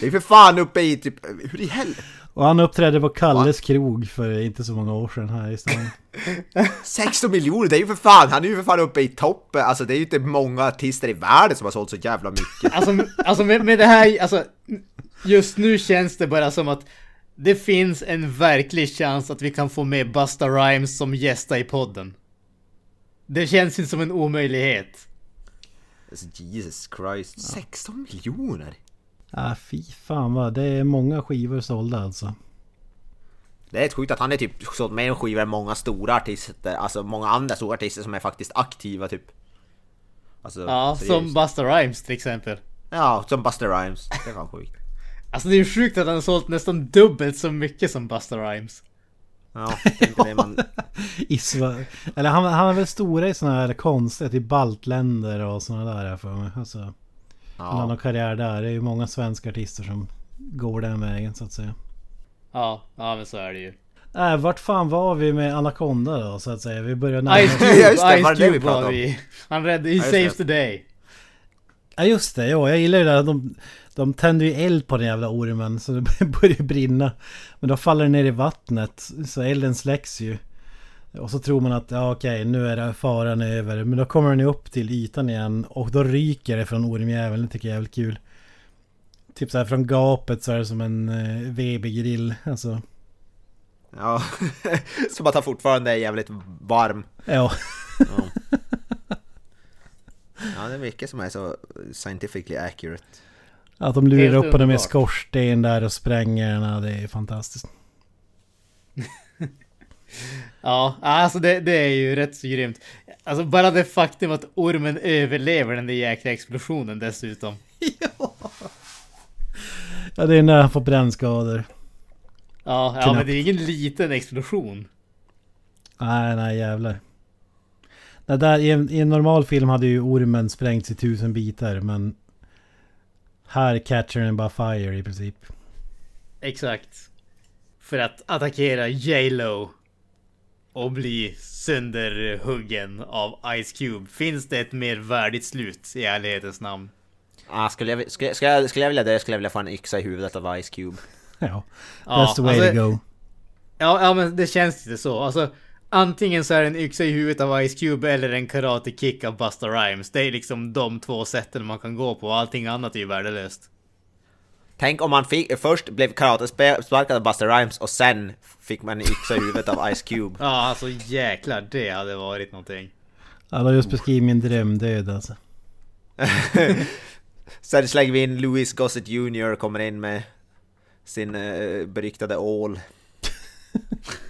Det är för fan uppe i typ... Hur i helvete? Och han uppträdde på Kalles krog för inte så många år sedan här i stan. 16 miljoner, det är ju för fan, han är ju för fan uppe i toppen. Alltså det är ju inte många artister i världen som har sålt så jävla mycket. Alltså, alltså med, med det här, alltså just nu känns det bara som att Det finns en verklig chans att vi kan få med Busta Rhymes som gästa i podden. Det känns inte som en omöjlighet. Alltså, Jesus Christ. 16 miljoner? Ah, fy fan vad, det är många skivor sålda alltså. Det är ett sjukt att han är typ sålt mer skivor än många stora artister, alltså många andra stora artister som är faktiskt aktiva typ. Alltså, Ja, seriöst. som Busta Rhymes till exempel. Ja, som Buster Rhymes. Det fan sjukt. Alltså det är ju sjukt att han har sålt nästan dubbelt så mycket som Busta Rhymes. Ja, det är inte det man... Eller han, han är väl stora i såna här konstiga, typ baltländer och såna där för mig. Alltså, Han har karriär där. Det är ju många svenska artister som går den vägen så att säga. Ja, ja men så är det ju. Äh, vart fan var vi med Anaconda då så att säga? Vi börjar närma Ice. Cube, Ja, just det, var Ice det det vi Cube var pratade om? vi. Han räddade, he just saves the day. Ja just det, ja, jag gillar ju det där. De, de tänder ju eld på den jävla ormen så det börjar brinna. Men då faller den ner i vattnet så elden släcks ju. Och så tror man att ja okej nu är det faran över. Men då kommer den ju upp till ytan igen och då ryker det från ormjäveln. Det tycker jag är jävligt kul. Typ så här från gapet så är det som en eh, Weber-grill. Alltså, Ja, som att han fortfarande är jävligt varm. ja. Ja. ja, det är mycket som är så scientifically accurate. Att de lurar upp honom underbart. skorsten där och spränger den. Det är fantastiskt. Ja, alltså det, det är ju rätt så grymt. Alltså bara det faktum att ormen överlever den där jäkla explosionen dessutom. Ja det är när han får brännskador. Ja, ja Knappt. men det är ingen liten explosion. Nej, nej jävlar. Det där, i, en, I en normal film hade ju ormen sprängts i tusen bitar men... Här catcher den bara fire i princip. Exakt. För att attackera J.Lo. Och bli sönderhuggen av Ice Cube. Finns det ett mer värdigt slut i ärlighetens namn? Ah, skulle, jag, skulle, skulle, jag, skulle jag vilja dö skulle jag vilja få en yxa i huvudet av Ice Cube. Ja, Ja, that's the way alltså- to go. Ja, ja men det känns lite så. Alltså, antingen så är det en yxa i huvudet av Ice Cube eller en karate kick av Busta Rhymes. Det är liksom de två sätten man kan gå på. Allting annat är ju värdelöst. Tänk om man fick, först blev karatesparkad av Buster Rhymes och sen fick man en yxa i huvudet av Ice Cube. Ja, alltså jäklar, det hade varit någonting. Du har just beskrivit min drömdöd alltså. Sen slänger vi in Louis Gossett Jr. kommer in med sin uh, beryktade ål.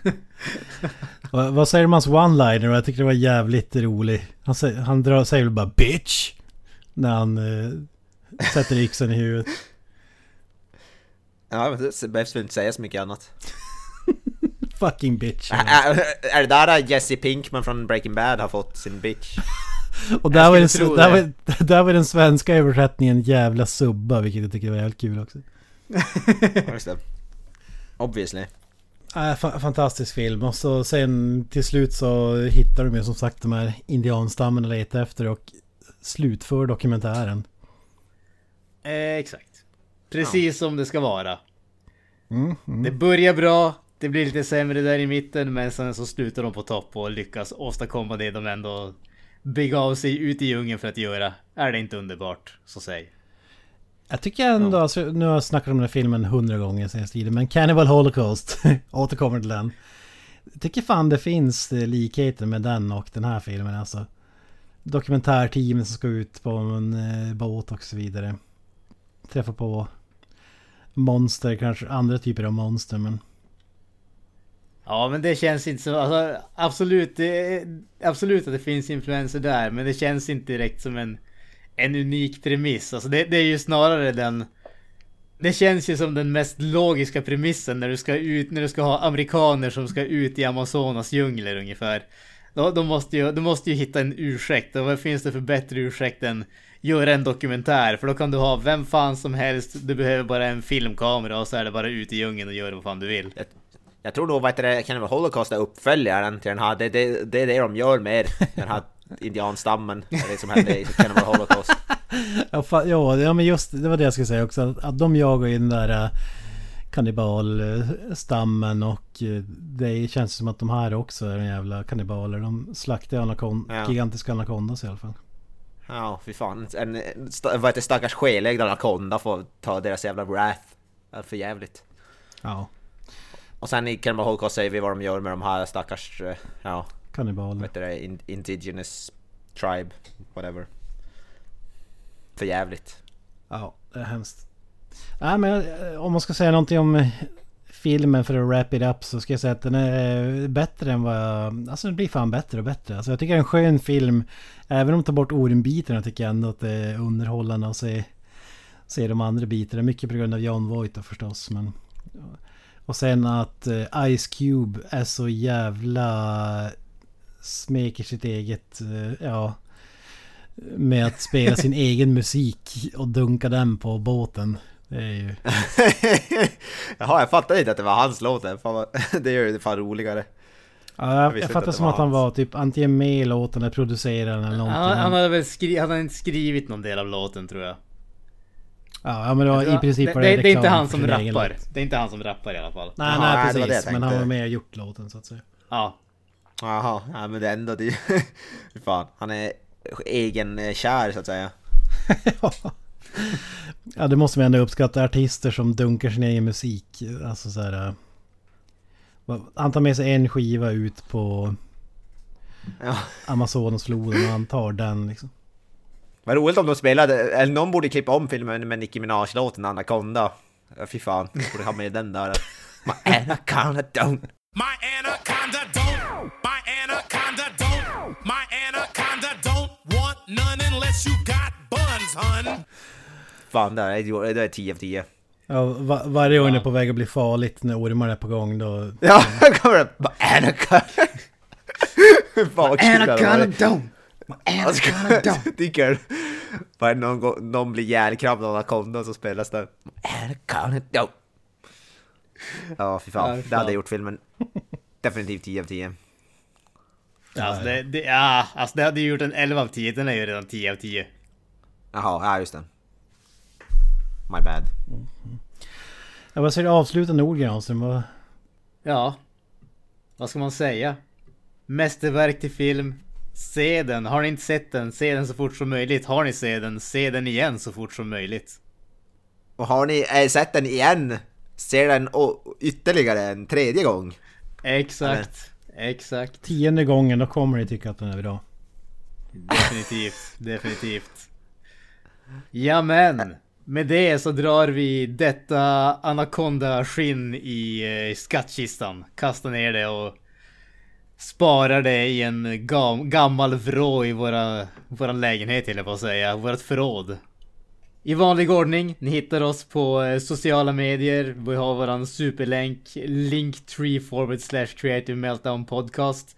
Vad, säger man one-liner? Jag tycker det var jävligt rolig. Han, säger, han drar, säger väl bara 'Bitch' När han eh, sätter yxan i huvudet. Ja, det behövs väl inte säga så mycket annat. Fucking bitch. Ä- ä- är det där Jesse Pinkman från Breaking Bad har fått sin bitch? Och där var, den, där, var, där var den svenska översättningen jävla subba, vilket jag tycker var jävligt kul också. Obviously. Äh, fa- fantastisk film och så sen till slut så hittar de ju som sagt de här indianstammen och letar efter och slutför dokumentären. Eh, exakt. Precis som det ska vara. Mm, mm. Det börjar bra, det blir lite sämre där i mitten, men sen så slutar de på topp och lyckas åstadkomma det de ändå begav sig ut i djungeln för att göra. Är det inte underbart? Så säg. Jag tycker ändå, alltså, nu har jag snackat om den här filmen hundra gånger senaste tiden, men Cannibal Holocaust, återkommer till den. Jag tycker fan det finns eh, likheter med den och den här filmen alltså. Dokumentärteamet som ska ut på en eh, båt och så vidare. Träffa på monster, kanske andra typer av monster men... Ja, men det känns inte så. Alltså, absolut, det är, absolut att det finns influenser där, men det känns inte direkt som en, en unik premiss. Alltså, det, det är ju snarare den. Det känns ju som den mest logiska premissen när du ska ut, när du ska ha amerikaner som ska ut i Amazonas djungler ungefär. Då, då måste ju, du måste ju hitta en ursäkt. Och vad finns det för bättre ursäkt än göra en dokumentär? För då kan du ha vem fan som helst. Du behöver bara en filmkamera och så är det bara ut i djungeln och gör vad fan du vill. Jag, jag tror nog att det Cannibal Holocaust är uppföljaren till den här. Det, det, det är det de gör med den här indianstammen. Det som hände i Cannibal Holocaust. Ja, fa- ja, ja men just det var det jag skulle säga också. Att, att de jagar ju den där äh, kannibalstammen och äh, det känns som att de här också är en jävla kannibaler. De slaktar anakon- Ja. gigantiska anakondas i alla fall. Ja, fy fan. En, en vad heter stackars skelägd anakonda får ta deras jävla wrath. För jävligt. Ja. Och sen i Cannibal Holocaust säger vi vad de gör med de här stackars, eh, ja, vad Kannibaler. heter det, in, indigenous tribe, whatever. För jävligt. Ja, det är hemskt. Nej men eh, om man ska säga någonting om eh, filmen för att wrap it up så ska jag säga att den är eh, bättre än vad jag... Alltså den blir fan bättre och bättre. Alltså jag tycker det är en skön film. Även om de tar bort Orin-bitarna tycker jag ändå att det är underhållande att se, se de andra bitarna. Mycket på grund av John Voight då förstås men... Och sen att Ice Cube är så jävla... Smeker sitt eget, eh, ja... Med att spela sin egen musik och dunka den på båten. Det är ju... Jaha, jag fattade inte att det var hans låt. Det gör det fan roligare. Ja, Jag jag, jag fattar som att han var typ antingen med i låten eller produceraren eller någonting. Han, han hade väl skri, han hade inte skrivit någon del av låten tror jag. ja, men det var, i princip var det, det, det är inte han som rappar. Det är inte han som rappar i alla fall. Nej, nej nej, precis. men han var med och gjort låten så att säga. Ja. Jaha, ja, men det är ändå det... Fan, han är egen eh, kär så att säga. Ja, det måste man ändå uppskatta. Artister som dunkar sin egen musik. Alltså så här... vad- Han tar med sig en skiva ut på Ja. Amazonasfloden och han tar den liksom. Vad roligt om de spelade, eller någon borde klippa om filmen med Nicki Minaj-låten Anaconda. Ja, Fy fan, borde ha med den där. My anaconda don't. My anaconda don't. My anaconda don't. My anaconda don't want none unless you got buns, hun. Fan, det är, det är 10 av 10. Ja, va, varje gång det är på väg att bli farligt när ormar är på gång då... Ja, här kommer det. Anaconda. Fan, kul det hade varit. don't! Alltså, tycker Bara någon, gång- någon blir ihjälkrabbad av anakonda så spelas det Anaconda don't. Ja, fy fan. Det hade gjort filmen definitivt 10 av 10. Alltså det, det, ja, alltså det hade ju gjort en 11 av 10, den är ju redan 10 av 10. Jaha, ja just det. My bad. Ja, vad säger du avslutande ord Granström? Vad- Ja. Vad ska man säga? Mästerverk till film. Se den. Har ni inte sett den, se den så fort som möjligt. Har ni sett den, se den igen så fort som möjligt. Och har ni eh, sett den igen? Ser den ytterligare en tredje gång? Exakt. Exakt. Tionde gången då kommer ni tycka att den är bra. Definitivt. Definitivt. Ja men. Med det så drar vi detta anakonda-skinn i eh, skattkistan. Kastar ner det och sparar det i en gam gammal vrå i våra, våran lägenhet jag på att säga. Vårat förråd. I vanlig ordning, ni hittar oss på eh, sociala medier. Vi har våran superlänk linktree forward slash creative meltdown podcast.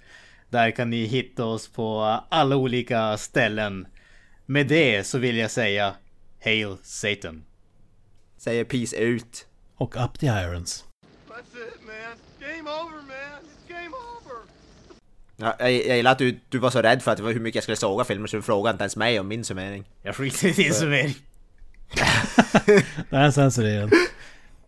Där kan ni hitta oss på alla olika ställen. Med det så vill jag säga Hail Satan. Säger peace ut. Och Up the Irons. That's it, man. Game over, man. It's game over. Ja, jag, jag gillar att du, du var så rädd för att det var hur mycket jag skulle såga filmen så du frågade inte ens mig om min summering. Jag skiter i din summering. Den är censurerad.